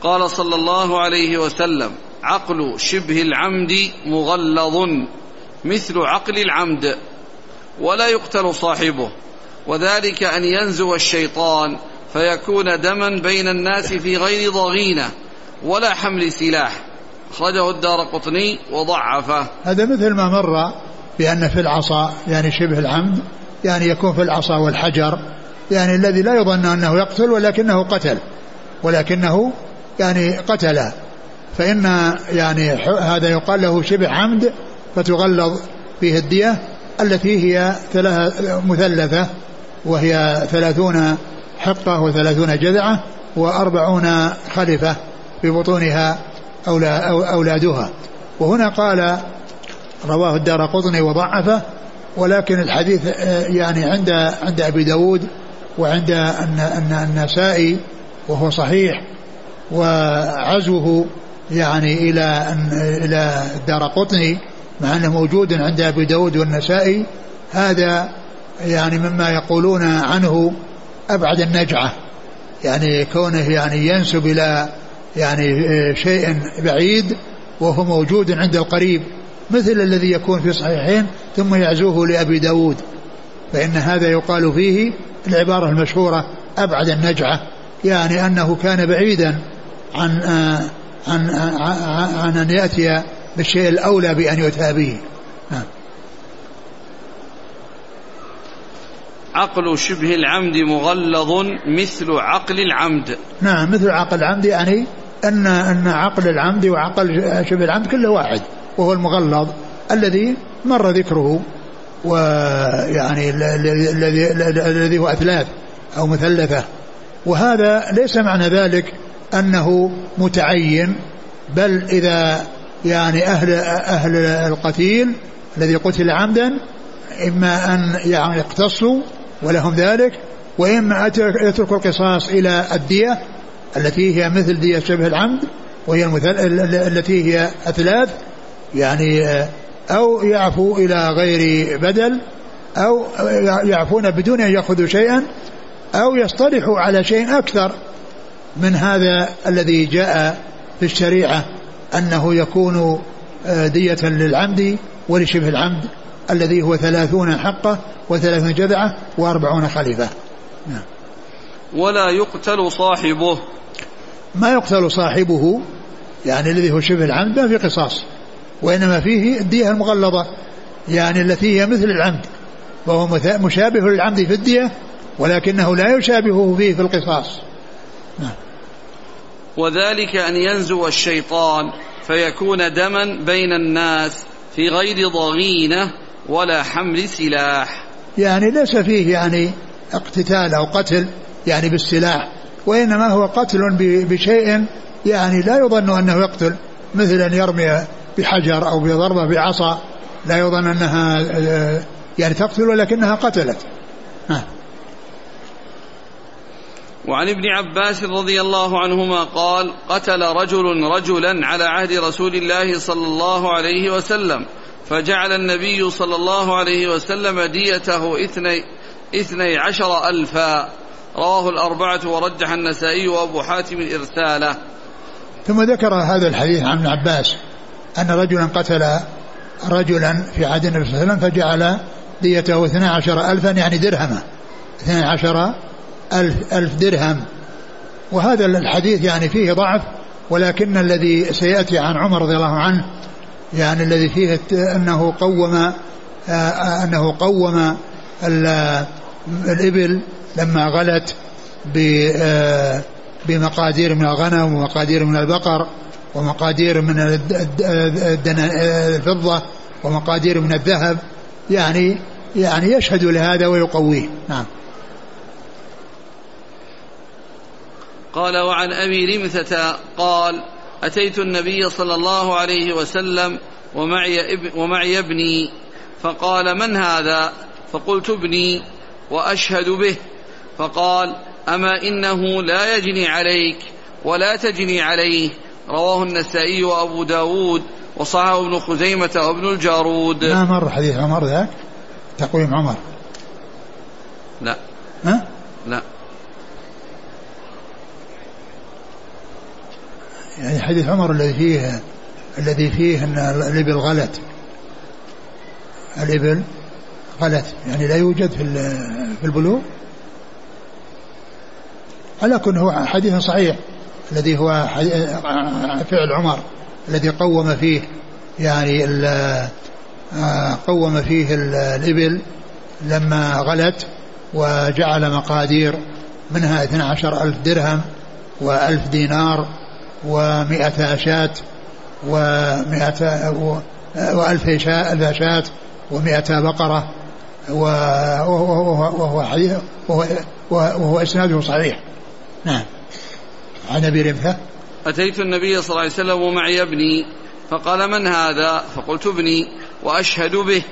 قال صلى الله عليه وسلم عقل شبه العمد مغلظ مثل عقل العمد ولا يقتل صاحبه. وذلك أن ينزو الشيطان فيكون دما بين الناس في غير ضغينة ولا حمل سلاح. أخرجه الدار قطني وضعفه. هذا مثل ما مر بأن في العصا يعني شبه العمد يعني يكون في العصا والحجر يعني الذي لا يظن أنه يقتل ولكنه قتل ولكنه يعني قتل. فإن يعني هذا يقال له شبه عمد فتغلظ فيه الدية التي هي مثلثة وهي ثلاثون حقة وثلاثون جذعة وأربعون خلفة في بطونها أولادها. وهنا قال رواه الدار قطني وضعفه ولكن الحديث آه، يعني عند عند أبي داود وعند النسائي وهو صحيح وعزوه يعني إلى إلى الدار قطني مع أنه موجود عند أبي داود والنسائي. هذا يعني مما يقولون عنه أبعد النجعة يعني كونه يعني ينسب إلى يعني شيء بعيد وهو موجود عند القريب. مثل الذي يكون في صحيحين ثم يعزوه لأبي داود. فإن هذا يقال فيه العبارة المشهورة أبعد النجعة يعني أنه كان بعيدا عن عن عن, عن أن يأتي بالشيء الأولى بأن يؤتى به. نعم عقل شبه العمد مغلظ مثل عقل العمد. نعم مثل عقل العمد يعني أن أن عقل العمد وعقل شبه العمد كله واحد. وهو المغلظ الذي مر ذكره ويعني الذي الذي هو أثلاث أو مثلثة. وهذا ليس معنى ذلك أنه متعين بل إذا يعني أهل أهل القتيل الذي قتل عمدا إما أن يعني يقتصوا ولهم ذلك وإما يتركوا القصاص إلى الدية التي هي مثل دية شبه العمد وهي التي هي أثلاث يعني أو يعفو إلى غير بدل أو يعفون بدون أن يأخذوا شيئا أو يصطلحوا على شيء أكثر من هذا الذي جاء في الشريعة أنه يكون آه، دية للعمد ولشبه العمد الذي هو ثلاثون حقة وثلاثون جذعة وأربعون خليفة. نعم. ولا يقتل صاحبه. ما يقتل صاحبه يعني الذي هو شبه العمد ما في قصاص. وإنما فيه الدية المغلظة يعني التي هي مثل العمد وهو مشابه للعمد في الدية ولكنه لا يشابهه فيه في القصاص نعم. وذلك أن ينزو الشيطان فيكون دما بين الناس في غير ضغينة ولا حمل سلاح يعني ليس فيه يعني اقتتال أو قتل يعني بالسلاح وإنما هو قتل بشيء يعني لا يظن أنه يقتل مثل أن يرمي بحجر أو بضربة بعصا لا يظن أنها آه، يعني تقتل ولكنها قتلت. ها. وعن ابن عباس رضي الله عنهما قال قتل رجل رجلا على عهد رسول الله صلى الله عليه وسلم فجعل النبي صلى الله عليه وسلم ديته اثني, اثني عشر ألفا. رواه الأربعة ورجح النسائي وأبو حاتم إرساله. ثم ذكر هذا الحديث عن ابن عباس. أن رجلا قتل رجلا في عهد النبي صلى الله عليه وسلم فجعل ديته اثني عشر ألفا يعني درهما اثني عشر ألف, ألف درهم. وهذا الحديث يعني فيه ضعف ولكن الذي سيأتي عن عمر رضي الله عنه يعني الذي فيه أنه قوم آه، أنه قوم الإبل لما غلت آه، بمقادير من الغنم ومقادير من البقر. ومقادير من الفضة ومقادير من الذهب يعني يعني يشهد لهذا ويقويه. نعم. قال وعن أبي رمثة قال أتيت النبي صلى الله عليه وسلم ومعي, اب ومعي ابني فقال من هذا؟ فقلت ابني وأشهد به. فقال أما إنه لا يجني عليك ولا تجني عليه رواه النسائي وأبو داود وصححه ابن خزيمة وابن الجارود. ما مر حديث عمر ذاك؟ تقويم عمر. لا. ها؟ لا. يعني حديث عمر الذي فيه الذي فيه إن الإبل غلت. الإبل غلت. يعني لا يوجد في في البلوغ. على كل هو حديث صحيح. الذي هو فعل عمر الذي قوم فيه يعني آه، قوم فيه الإبل لما غلت وجعل مقادير منها 12 ألف درهم وألف دينار ومئة شاة ومئة وألف شاة ألف شاة ومئة بقرة وهو حديث وهو, وهو إسناده صحيح. نعم. عن أبي رمثة أتيت النبي صلى الله عليه وسلم ومعي ابني فقال من هذا؟ فقلت ابني وأشهد به.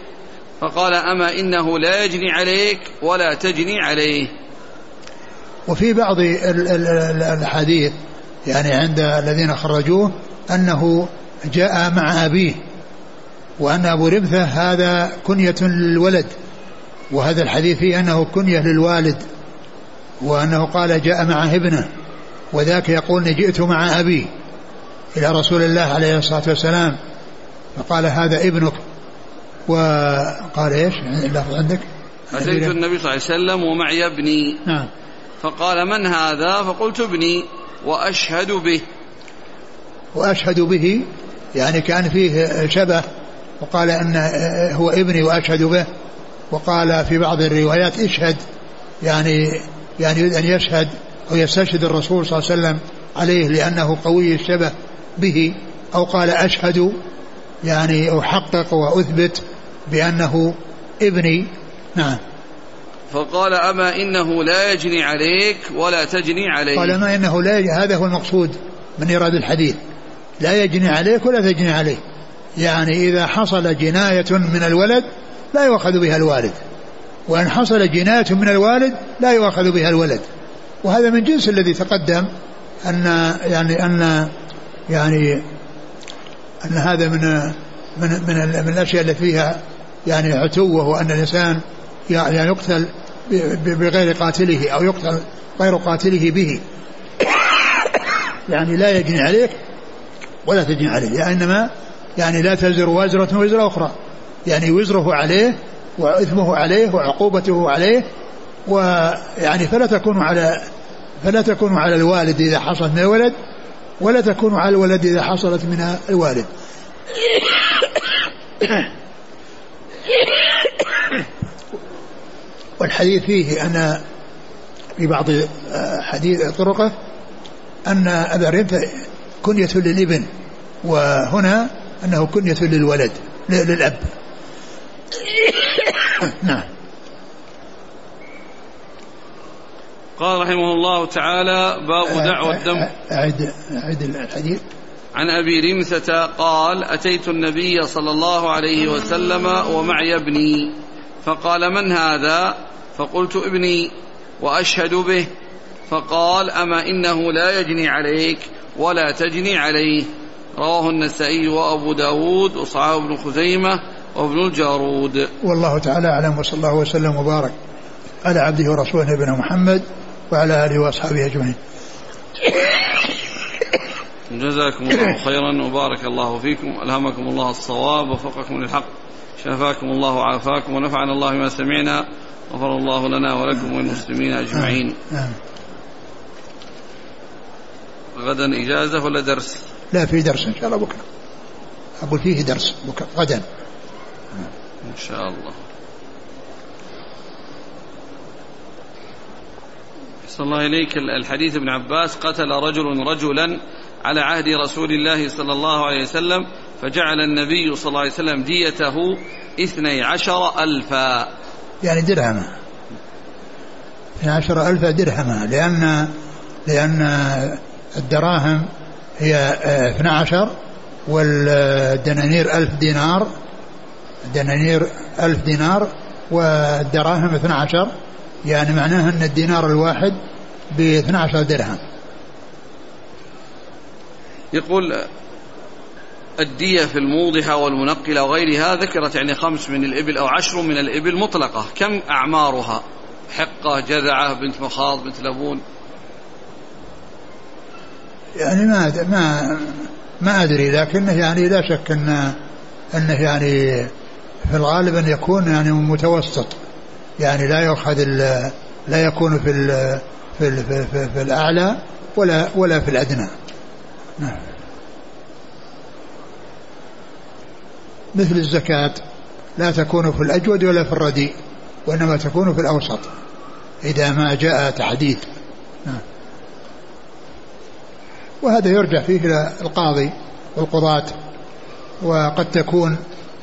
فقال أما إنه لا يجني عليك ولا تجني عليه. وفي بعض الأحاديث يعني عند الذين خرجوه أنه جاء مع أبيه وأن أبو ربثة هذا كنية للولد وهذا الحديث فيه أنه كنية للوالد وأنه قال جاء معه ابنه. وذاك يقول جئت مع أبي إلى رسول الله عليه الصلاة والسلام فقال هذا ابنك. وقال إيش؟ اللفظ عندك؟ أتيت النبي صلى الله عليه وسلم ومعي ابني. نعم. فقال من هذا؟ فقلت ابني. وأشهد به. وأشهد به يعني كان فيه شبه وقال أن هو ابني وأشهد به. وقال في بعض الروايات اشهد يعني يعني يريد أن يشهد. أو يستشهد الرسول صلى الله عليه وسلم عليه لأنه قوي الشبه به أو قال أشهد يعني أحقق وأثبت بأنه ابني. نعم. فقال أما إنه لا يجني عليك ولا تجني عليه. قال ما إنه لا يجني هذا هو المقصود من إيراد الحديث. لا يجني عليك ولا تجني عليه. يعني إذا حصل جناية من الولد لا يؤخذ بها الوالد وإن حصل جناية من الوالد لا يؤخذ بها الولد. وهذا من جنس الذي تقدم أن يعني أن يعني أن هذا من من من, من الأشياء التي فيها يعني عتو وهو أن الإنسان يعني يقتل بغير قاتله أو يقتل غير قاتله به. يعني لا يجني عليك ولا تجني عليه إنما يعني لا تزر وازرة وزر أخرى. يعني وزره عليه وإثمه عليه وعقوبته عليه ويعني فلا تكون على فلا تكون على الوالد إذا حصلت من الولد ولا تكون على الولد إذا حصلت من الوالد. والحديث فيه أن في بعض حديث طرقة أن أبا رمثة كنية للابن وهنا أنه كنية للولد للأب. نعم. قال رحمه الله تعالى باب دعوة الدم. أعد أعد الحديث. عن أبي رمثة قال أتيت النبي صلى الله عليه وسلم ومعي ابني. فقال من هذا؟ فقلت ابني. وأشهد به. فقال أما إنه لا يجني عليك ولا تجني عليه. رواه النسائي وأبو داود وصحابه ابن خزيمة وابن الجارود. والله تعالى أعلم وصلى الله وسلم وبارك على عبده ورسوله نبينا محمد وعلى آله وأصحابه أجمعين. جزاكم الله خيرا وبارك الله فيكم. ألهمكم الله الصواب وفقكم للحق. شفاكم الله وعافاكم ونفعنا الله بما سمعنا. غفر الله لنا ولكم وللمسلمين أجمعين. غدا إجازة ولا درس؟ لا في درس إن شاء الله بكرة. أقول فيه درس بكرة غدا. إن شاء الله. صلى الله إليك. الحديث ابن عباس قتل رجل رجلا على عهد رسول الله صلى الله عليه وسلم فجعل النبي صلى الله عليه وسلم ديته اثني عشر ألفا. يعني درهما. اثني عشر ألف درهما لأن لأن الدراهم هي اثنى عشر والدنانير ألف دينار الدنانير ألف دينار والدراهم اثنى عشر. يعني معناه أن الدينار الواحد ب عشر درهم. يقول الدية في الموضحة والمنقلة وغيرها ذكرت يعني خمس من الإبل أو عشر من الإبل مطلقة. كم أعمارها؟ حقة جذعة بنت مخاض بنت لبون. يعني ما ما ما أدري لكنه يعني لا شك ان أنه يعني في الغالب أن يكون يعني متوسط. يعني لا يؤخذ لا يكون في ال في ال في, في, في الأعلى ولا ولا في الأدنى. نعم. مثل الزكاة لا تكون في الأجود ولا في الرديء وإنما تكون في الأوسط إذا ما جاء تحديد نعم. وهذا يرجع فيه إلى القاضي والقضاة وقد تكون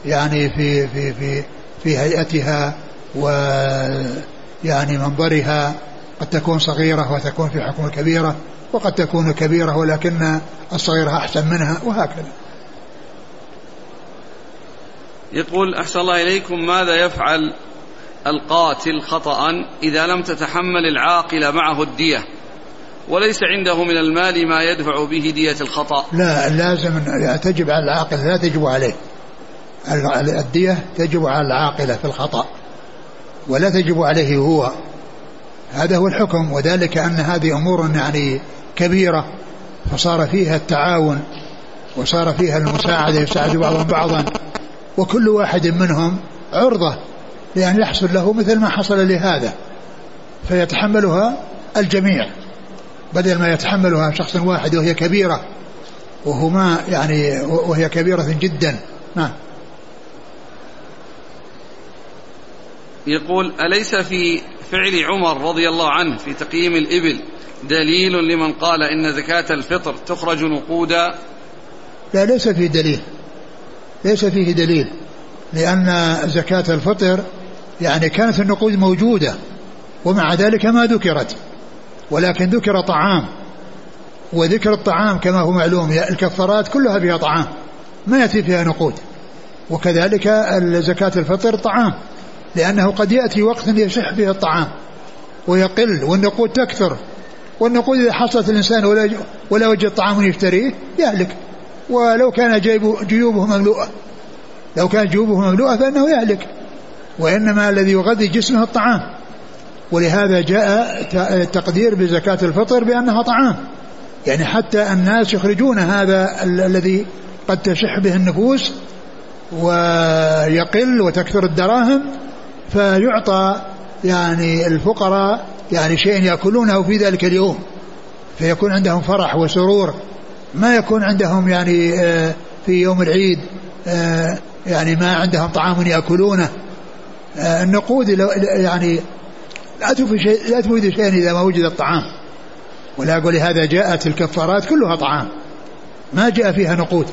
يعني في في في في هيئتها ويعني منظرها قد تكون صغيرة وتكون في حكم كبيرة وقد تكون كبيرة ولكن الصغيرة أحسن منها وهكذا. يقول أحسن الله إليكم ماذا يفعل القاتل خطأ إذا لم تتحمل العاقل معه الدية وليس عنده من المال ما يدفع به دية الخطأ؟ لا لازم تجب على العاقل لا تجب عليه. الدية تجب على العاقلة في الخطأ. ولا تجب عليه هو. هذا هو الحكم وذلك أن هذه أمور يعني كبيرة فصار فيها التعاون وصار فيها المساعدة يساعد بعضهم بعضا وكل واحد منهم عرضة لأن يحصل له مثل ما حصل لهذا فيتحملها الجميع بدل ما يتحملها شخص واحد وهي كبيرة وهو ما يعني وهي كبيرة جدا. نعم. يقول أليس في فعل عمر رضي الله عنه في تقييم الإبل دليل لمن قال إن زكاة الفطر تخرج نقودا لا ليس فيه دليل. ليس فيه دليل. لأن زكاة الفطر يعني كانت النقود موجودة ومع ذلك ما ذكرت. ولكن ذكر طعام وذكر الطعام كما هو معلوم الكفارات كلها فيها طعام ما يأتي فيها نقود. وكذلك زكاة الفطر طعام. لأنه قد يأتي وقت يشح فيه الطعام ويقل والنقود تكثر والنقود إذا حصلت الإنسان ولا ولا وجد طعام يشتريه يهلك. ولو كان جيوبه مملوءة لو كانت جيوبه مملوءة فإنه يهلك. وإنما الذي يغذي جسمه الطعام. ولهذا جاء التقدير بزكاة الفطر بأنها طعام. يعني حتى الناس يخرجون هذا الذي قد تشح به النفوس ويقل وتكثر الدراهم فيعطى يعني الفقراء يعني شيء يأكلونه في ذلك اليوم فيكون عندهم فرح وسرور. ما يكون عندهم يعني آه، في يوم العيد آه، يعني ما عندهم طعام يأكلونه. آه، النقود يعني لا تفيد شيء لا تفيد شيئا إذا ما وجد الطعام. ولا أقول لهذا جاءت الكفارات كلها طعام. ما جاء فيها نقود.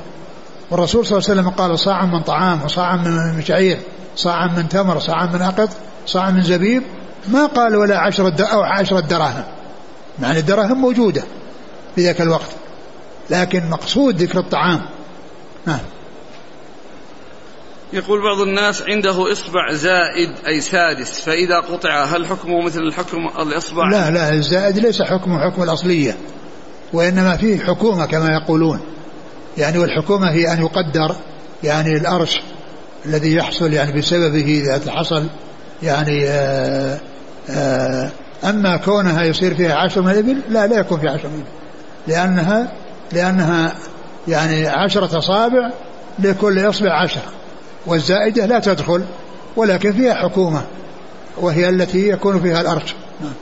والرسول صلى الله عليه وسلم قال صاع من طعام وصاع من شعير. صاع من تمر صاع من أقط صاع من زبيب ما قال ولا عشرة أو عشرة دراهم. يعني الدراهم موجودة في ذاك الوقت لكن مقصود ذكر الطعام. نعم يقول بعض الناس عنده إصبع زائد أي سادس فإذا قطع هل حكمه مثل الحكم الإصبع؟ لا لا الزائد ليس حكمه حكم الأصلية وإنما فيه حكومة كما يقولون. يعني والحكومة هي أن يقدر يعني الأرش الذي يحصل يعني بسببه إذا حصل يعني آآ آه، آآ آه، أما كونها يصير فيها عشر من الإبل لا لا يكون فيها عشر من الإبل. لأنها لأنها يعني عشرة أصابع لكل إصبع عشرة والزائدة لا تدخل ولكن فيها حكومة وهي التي يكون فيها الأرش نعم.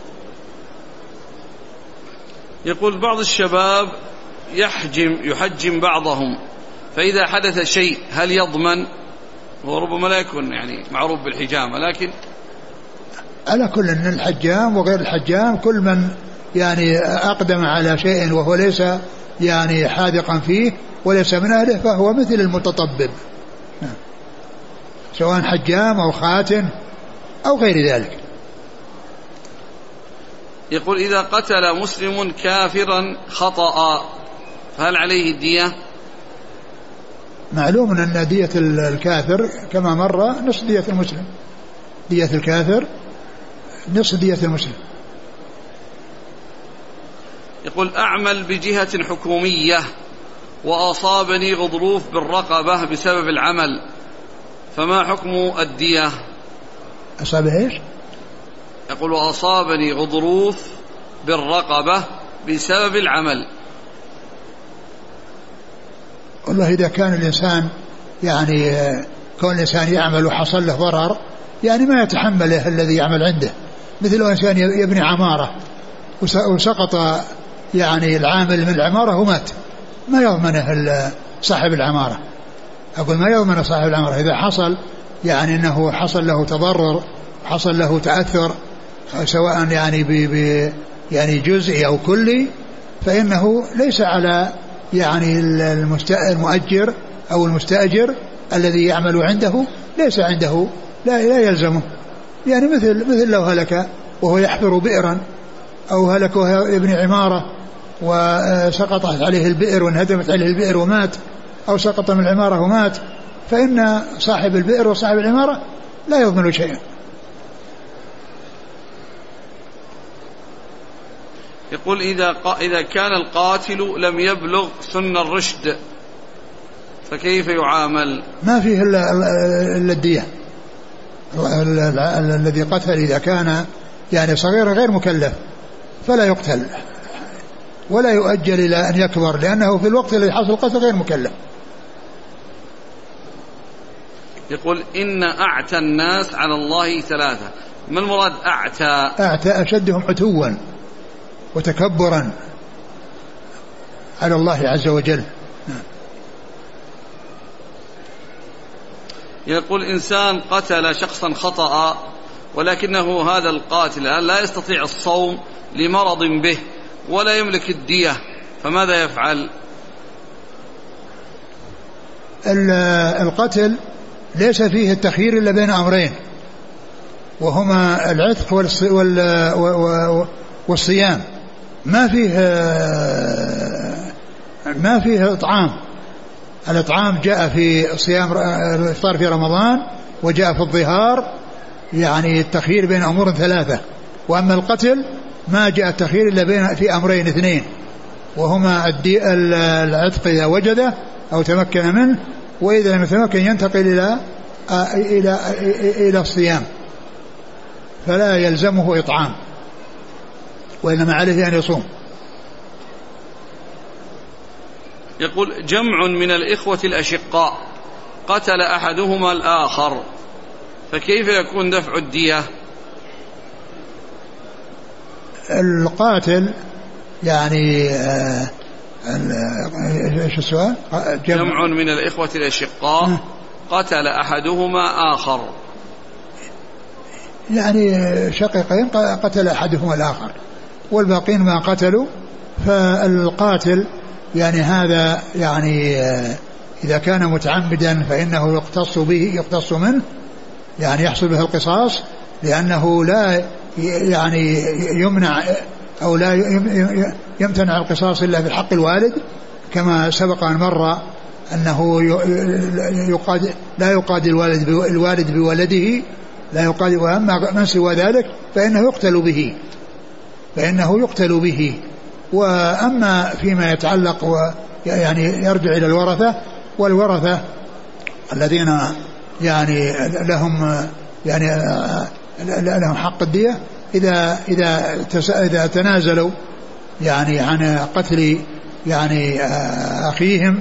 يقول بعض الشباب يحجم يحجم بعضهم فإذا حدث شيء هل يضمن؟ هو ربما لا يكون يعني معروف بالحجامة لكن على كل إن الحجام وغير الحجام كل من يعني أقدم على شيء وهو ليس يعني حاذقا فيه وليس من أهله فهو مثل المتطبب. سواء حجام أو خاتم أو غير ذلك يقول إذا قتل مسلم كافرا خطأ فهل عليه الدية؟ معلوم أن دية الكافر كما مر نصف دية المسلم. دية الكافر نصف دية المسلم. يقول أعمل بجهة حكومية وأصابني غضروف بالرقبة بسبب العمل فما حكم الدية؟ أصاب إيش؟ يقول وأصابني غضروف بالرقبة بسبب العمل. والله إذا كان الإنسان يعني كون الإنسان يعمل وحصل له ضرر يعني ما يتحمله الذي يعمل عنده. مثل لو إنسان يبني عمارة وسقط يعني العامل من العمارة ومات. ما يضمنه صاحب العمارة. أقول ما يضمن صاحب العمارة؟ إذا حصل يعني أنه حصل له تضرر حصل له تأثر سواء يعني ب يعني جزئي أو كلي فإنه ليس على يعني المؤجر أو المستأجر الذي يعمل عنده ليس عنده لا لا يلزمه. يعني مثل مثل لو هلك وهو يحفر بئرا أو هلك وهو يبني عمارة وسقطت عليه البئر وانهدمت عليه البئر ومات أو سقط من العمارة ومات فإن صاحب البئر وصاحب العمارة لا يضمن شيئا. يقول إذا إذا كان القاتل لم يبلغ سن الرشد فكيف يعامل؟ ما فيه إلا الدية الذي قتل إذا كان يعني صغير غير مكلف فلا يقتل ولا يؤجل إلى أن يكبر لأنه في الوقت الذي حصل القتل غير مكلف. يقول إن أعتى الناس على الله ثلاثة. ما المراد أعتى؟ أعتى أشدهم عتوا. وتكبرا على الله عز وجل. يقول إنسان قتل شخصا خطأ ولكنه هذا القاتل لا يستطيع الصوم لمرض به ولا يملك الدية فماذا يفعل؟ القتل ليس فيه التخيير إلا بين أمرين وهما العتق والصيام. ما فيه ما فيه إطعام. الإطعام جاء في صيام الإفطار في رمضان وجاء في الظهار يعني التخيير بين أمور ثلاثة. وأما القتل ما جاء التخيير إلا بين في أمرين اثنين. وهما العتق إذا وجده أو تمكن منه وإذا لم يتمكن ينتقل إلى إلى إلى الصيام. فلا يلزمه إطعام. وإنما عليه أن يصوم. يقول جمع من الإخوة الأشقاء. قتل أحدهما الآخر. فكيف يكون دفع الدية؟ القاتل يعني آه إيش السؤال؟ جمع, جمع من الإخوة الأشقاء. قتل أحدهما آخر. يعني شقيقين قتل أحدهما الآخر. والباقين ما قتلوا فالقاتل يعني هذا يعني إذا كان متعمدا فإنه يقتص به يقتص منه يعني يحصل به القصاص لأنه لا يعني يمنع أو لا يمتنع القصاص إلا في حق الوالد كما سبق أن مر أنه يقاد لا يقاد الوالد الوالد بولده لا يقاد وأما من سوى ذلك فإنه يقتل به. فإنه يقتل به. وأما فيما يتعلق يعني يرجع إلى الورثة والورثة الذين يعني لهم يعني لهم حق الدية إذا إذا إذا تنازلوا يعني عن قتل يعني أخيهم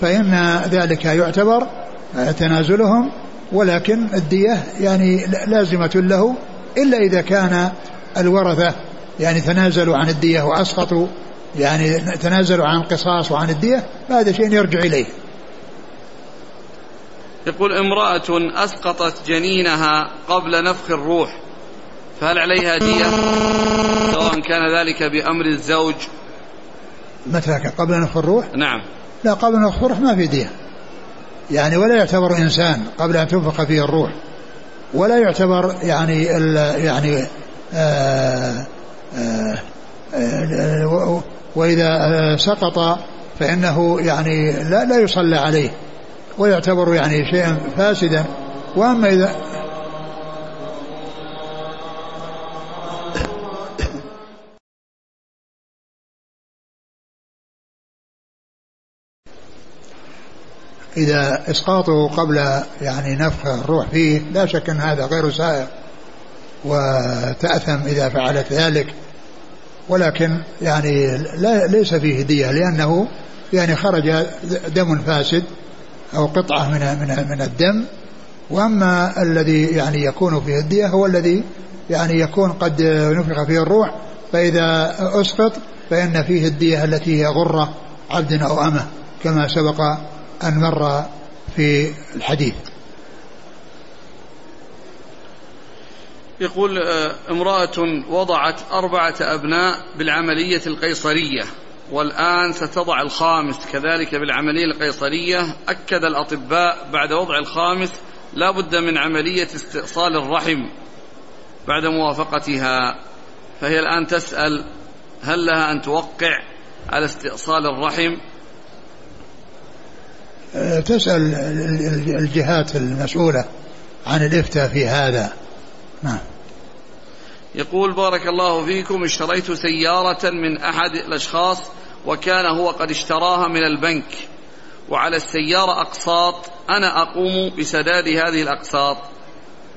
فإن ذلك يعتبر تنازلهم. ولكن الدية يعني لازمة له إلا إذا كان الورثة يعني تنازلوا عن الدية وأسقطوا يعني تنازلوا عن القصاص وعن الدية فهذا شيء يرجع إليه. يقول امرأة أسقطت جنينها قبل نفخ الروح فهل عليها دية؟ سواء كان ذلك بأمر الزوج؟ متى قبل نفخ الروح؟ نعم. لا قبل نفخ الروح ما في دية. يعني ولا يعتبر إنسان قبل أن تنفخ فيه الروح ولا يعتبر يعني يعني آآ آآ آآ وإذا سقط فإنه يعني لا لا يصلى عليه ويعتبر يعني شيئا فاسدا. وأما إذا إذا إسقاطه قبل يعني نفخ الروح فيه لا شك أن هذا غير سائر وتأثم إذا فعلت ذلك. ولكن يعني لا ليس فيه دية لأنه يعني خرج دم فاسد أو قطعة من من من الدم. وأما الذي يعني يكون فيه الدية هو الذي يعني يكون قد نفخ فيه الروح فإذا أسقط فإن فيه الدية التي هي غرة عبد أو أمة كما سبق أن مر في الحديث. يقول آه، امرأة وضعت أربعة أبناء بالعملية القيصرية والآن ستضع الخامس. كذلك بالعملية القيصرية أكد الأطباء بعد وضع الخامس لا بد من عملية استئصال الرحم بعد موافقتها. فهي الآن تسأل هل لها أن توقع على استئصال الرحم؟ تسأل الجهات المسؤولة عن الإفتاء في هذا. نعم. يقول بارك الله فيكم اشتريت سيارة من أحد الأشخاص وكان هو قد اشتراها من البنك. وعلى السيارة أقساط أنا أقوم بسداد هذه الأقساط.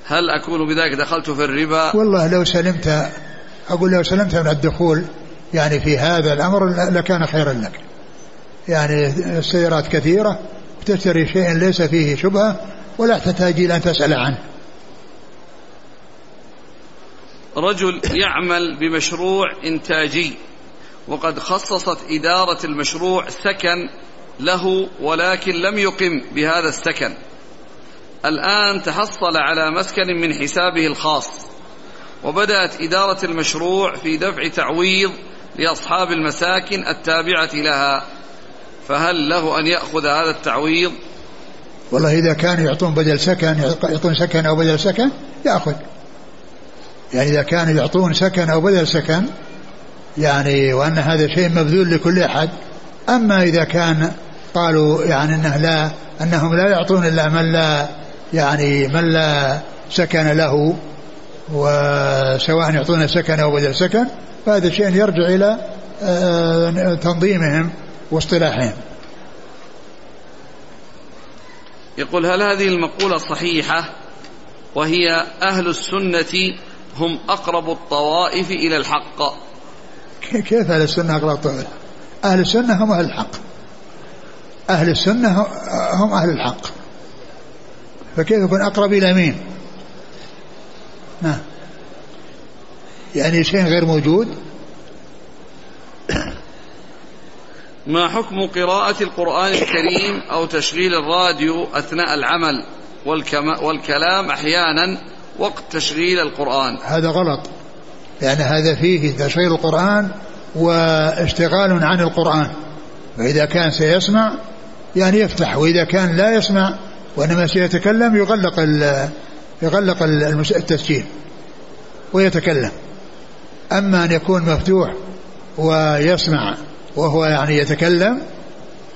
هل أكون بذلك دخلت في الربا؟ والله لو سلمت أقول لو سلمت من الدخول يعني في هذا الأمر لكان خيرا لك. يعني السيارات كثيرة تشتري شيء ليس فيه شبهة ولا تحتاج إلى أن تسأل عنه. رجل يعمل بمشروع إنتاجي وقد خصصت إدارة المشروع سكن له ولكن لم يقم بهذا السكن. الآن تحصل على مسكن من حسابه الخاص وبدأت إدارة المشروع في دفع تعويض لأصحاب المساكن التابعة لها. فهل له أن يأخذ هذا التعويض؟ والله إذا كانوا يعطون بدل سكن يعطون سكن أو بدل سكن يأخذ. يعني إذا كانوا يعطون سكن أو بدل سكن يعني وأن هذا شيء مبذول لكل أحد. أما إذا كان قالوا يعني أنه لا أنهم لا يعطون إلا من لا يعني من لا سكن له وسواء يعطون سكن أو بدل سكن فهذا شيء يرجع إلى آه، تنظيمهم واصطلاحهم. يقول هل هذه المقولة صحيحة وهي أهل السنة هم أقرب الطوائف إلى الحق. كيف أهل السنة أقرب الطوائف؟ أهل السنة هم أهل الحق. أهل السنة هم أهل الحق. فكيف يكون أقرب إلى مين؟ نعم. يعني شيء غير موجود؟ ما حكم قراءة القرآن الكريم أو تشغيل الراديو أثناء العمل والكلام أحيانا؟ وقت تشغيل القرآن. هذا غلط لأن هذا فيه تشغيل القرآن واشتغال عن القرآن. فإذا كان سيسمع يعني يفتح وإذا كان لا يسمع وإنما سيتكلم يغلق يغلق التسجيل ويتكلم. أما أن يكون مفتوح ويسمع وهو يعني يتكلم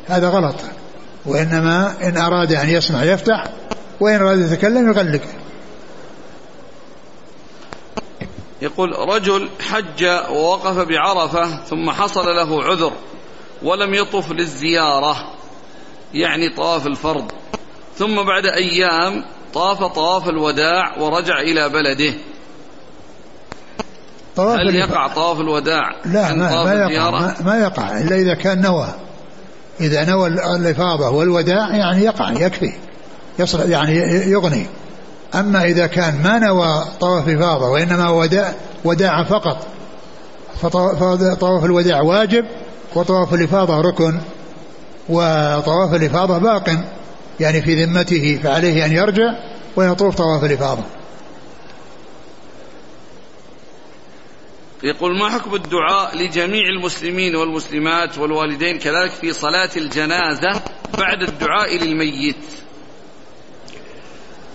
هذا غلط. وإنما إن أراد أن يسمع يفتح وإن أراد يتكلم يغلق. يقول رجل حج ووقف بعرفة ثم حصل له عذر ولم يطف للزيارة يعني طواف الفرض. ثم بعد أيام طاف طواف الوداع ورجع إلى بلده. طواف هل يقع طواف الوداع لا ما, ما يقع ما, ما يقع إلا إذا كان نوى. إذا نوى الإفاضة والوداع يعني يقع يكفي يصل يعني يغني. أما إذا كان ما نوى طواف إفاضة وإنما وداع وداع فقط فطواف الوداع واجب وطواف الإفاضة ركن وطواف الإفاضة باق يعني في ذمته فعليه أن يرجع ويطوف طواف الإفاضة. يقول ما حكم الدعاء لجميع المسلمين والمسلمات والوالدين كذلك في صلاة الجنازة بعد الدعاء للميت؟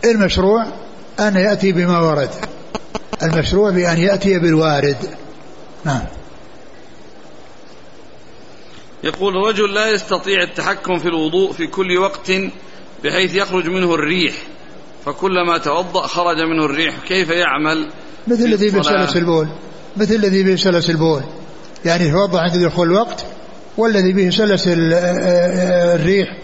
المشروع أن يأتي بما ورد. المشروع بأن يأتي بالوارد. نعم. يقول رجل لا يستطيع التحكم في الوضوء في كل وقت بحيث يخرج منه الريح. فكلما توضأ خرج منه الريح. كيف يعمل مثل الذي بسلس البول. مثل الذي به سلس البول. يعني يتوضأ عند دخول الوقت والذي به سلس الريح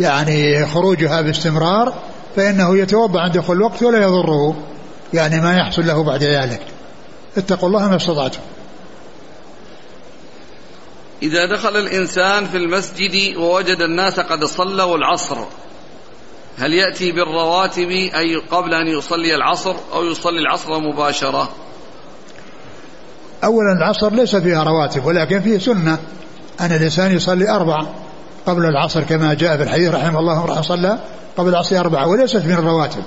يعني خروجها باستمرار فإنه يتوضأ عند دخول الوقت ولا يضره يعني ما يحصل له بعد ذلك. اتقوا الله ما استطعتم. إذا دخل الإنسان في المسجد ووجد الناس قد صلوا العصر هل يأتي بالرواتب أي قبل أن يصلي العصر أو يصلي العصر مباشرة؟ أولا العصر ليس فيها رواتب ولكن فيه سنة. أن الإنسان يصلي أربع. قبل العصر كما جاء في الحديث رحمه الله امرأة صلى قبل العصر أربعة وليست من الرواتب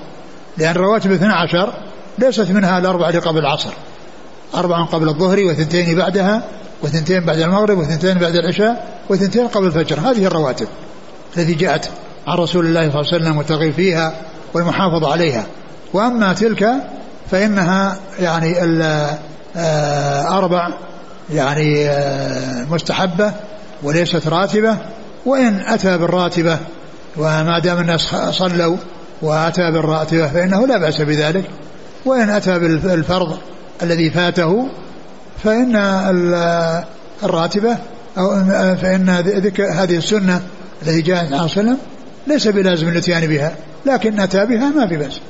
لأن الرواتب اثنى عشر ليست منها الأربعة اللي قبل العصر. أربع قبل الظهر وثنتين بعدها وثنتين بعد المغرب وثنتين بعد العشاء وثنتين قبل الفجر. هذه الرواتب التي جاءت عن رسول الله صلى الله عليه وسلم والترغيب فيها والمحافظة عليها. وأما تلك فإنها يعني آه، أربع يعني آه، مستحبة وليست راتبة. وإن أتى بالراتبة وما دام الناس صلوا وأتى بالراتبة فإنه لا بأس بذلك. وإن أتى بالفرض الذي فاته فإن الراتبة أو فإن هذه السنة التي جاءت عن صلى ليس بلازم الاتيان بها لكن أتى بها ما في بأس.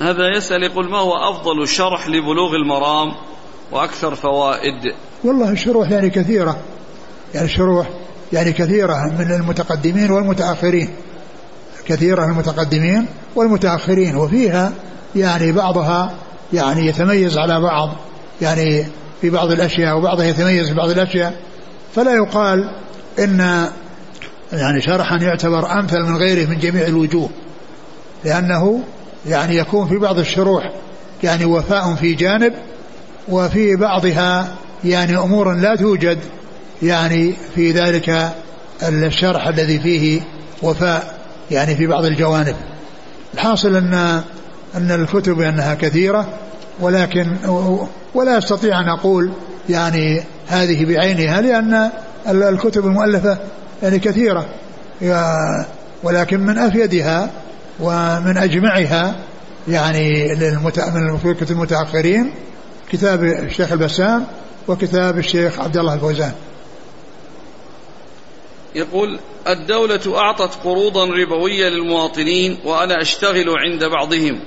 هذا يسأل يقول ما هو أفضل شرح لبلوغ المرام وأكثر فوائد؟ والله الشروح يعني كثيرة. يعني الشروح يعني كثيرة من المتقدمين والمتأخرين. كثيرة من المتقدمين والمتأخرين وفيها يعني بعضها يعني يتميز على بعض يعني في بعض الأشياء وبعضها يتميز في بعض الأشياء. فلا يقال إن يعني شرحا يعتبر أمثل من غيره من جميع الوجوه لأنه يعني يكون في بعض الشروح يعني وفاء في جانب وفي بعضها يعني أمور لا توجد يعني في ذلك الشرح الذي فيه وفاء يعني في بعض الجوانب. الحاصل أن أن الكتب أنها كثيرة ولكن ولا أستطيع أن أقول يعني هذه بعينها لأن الكتب المؤلفة يعني كثيرة. ولكن من أفيدها ومن أجمعها يعني من الكتب المتأخرين كتاب الشيخ البسام وكتاب الشيخ عبد الله الفوزان. يقول الدولة أعطت قروضا ربوية للمواطنين وأنا أشتغل عند بعضهم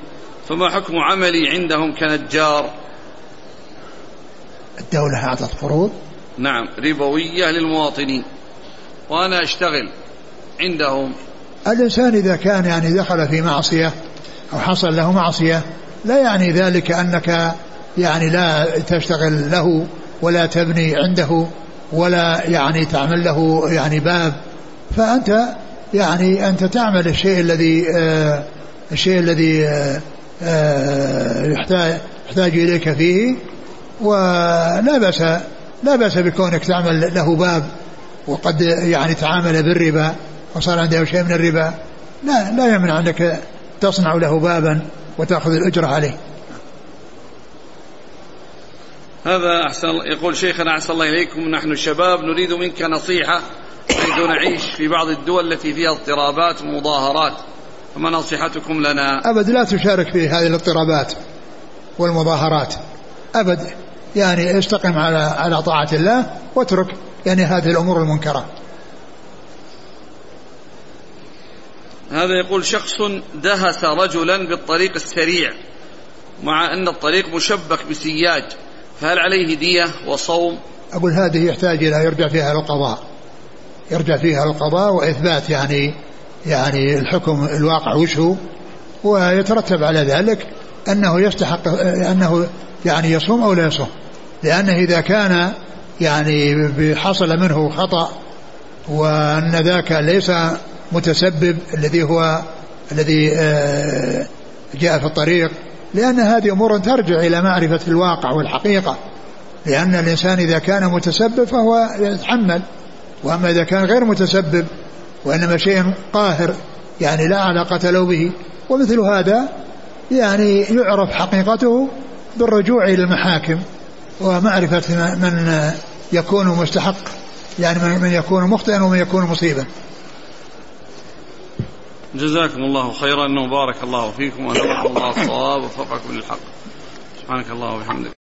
فما حكم عملي عندهم كنجار؟ الدولة أعطت قروض؟ نعم ربوية للمواطنين وأنا أشتغل عندهم. الإنسان إذا كان يعني دخل في معصية أو حصل له معصية لا يعني ذلك أنك يعني لا تشتغل له ولا تبني عنده. ولا يعني تعمل له يعني باب فأنت يعني أنت تعمل الشيء الذي آه الشيء الذي آه آه يحتاج يحتاج إليك فيه ولا بأس لا بأس بكونك تعمل له باب وقد يعني تعامل بالربا وصار عنده شيء من الربا لا لا يمنع أنك تصنع له بابا وتأخذ الأجرة عليه. هذا أحسن يقول شيخنا أحسن الله إليكم نحن الشباب نريد منك نصيحة حيث نعيش في بعض الدول التي فيها اضطرابات ومظاهرات. فما نصيحتكم لنا؟ أبد لا تشارك في هذه الاضطرابات والمظاهرات. أبد يعني استقم على على طاعة الله واترك يعني هذه الأمور المنكرة. هذا يقول شخص دهس رجلا بالطريق السريع مع أن الطريق مشبك بسياج. فهل عليه دية وصوم؟ أقول هذه يحتاج إلى يرجع فيها القضاء يرجع فيها القضاء وإثبات يعني يعني الحكم الواقع وش هو ويترتب على ذلك أنه يستحق أنه يعني يصوم أو لا يصوم. لأنه إذا كان يعني حصل منه خطأ وأن ذاك ليس متسبب الذي هو الذي آه، جاء في الطريق لأن هذه أمور ترجع إلى معرفة الواقع والحقيقة. لأن الإنسان إذا كان متسبب فهو يتحمل وأما إذا كان غير متسبب وإنما شيء قاهر يعني لا علاقة له به. ومثل هذا يعني يعرف حقيقته بالرجوع إلى المحاكم ومعرفة من يكون مستحق يعني من يكون مخطئا ومن يكون مصيبا. جزاكم الله خيرا. وبارك الله فيكم ونبارك الله الصواب وفقكم للحق. سبحانك الله وبحمدك.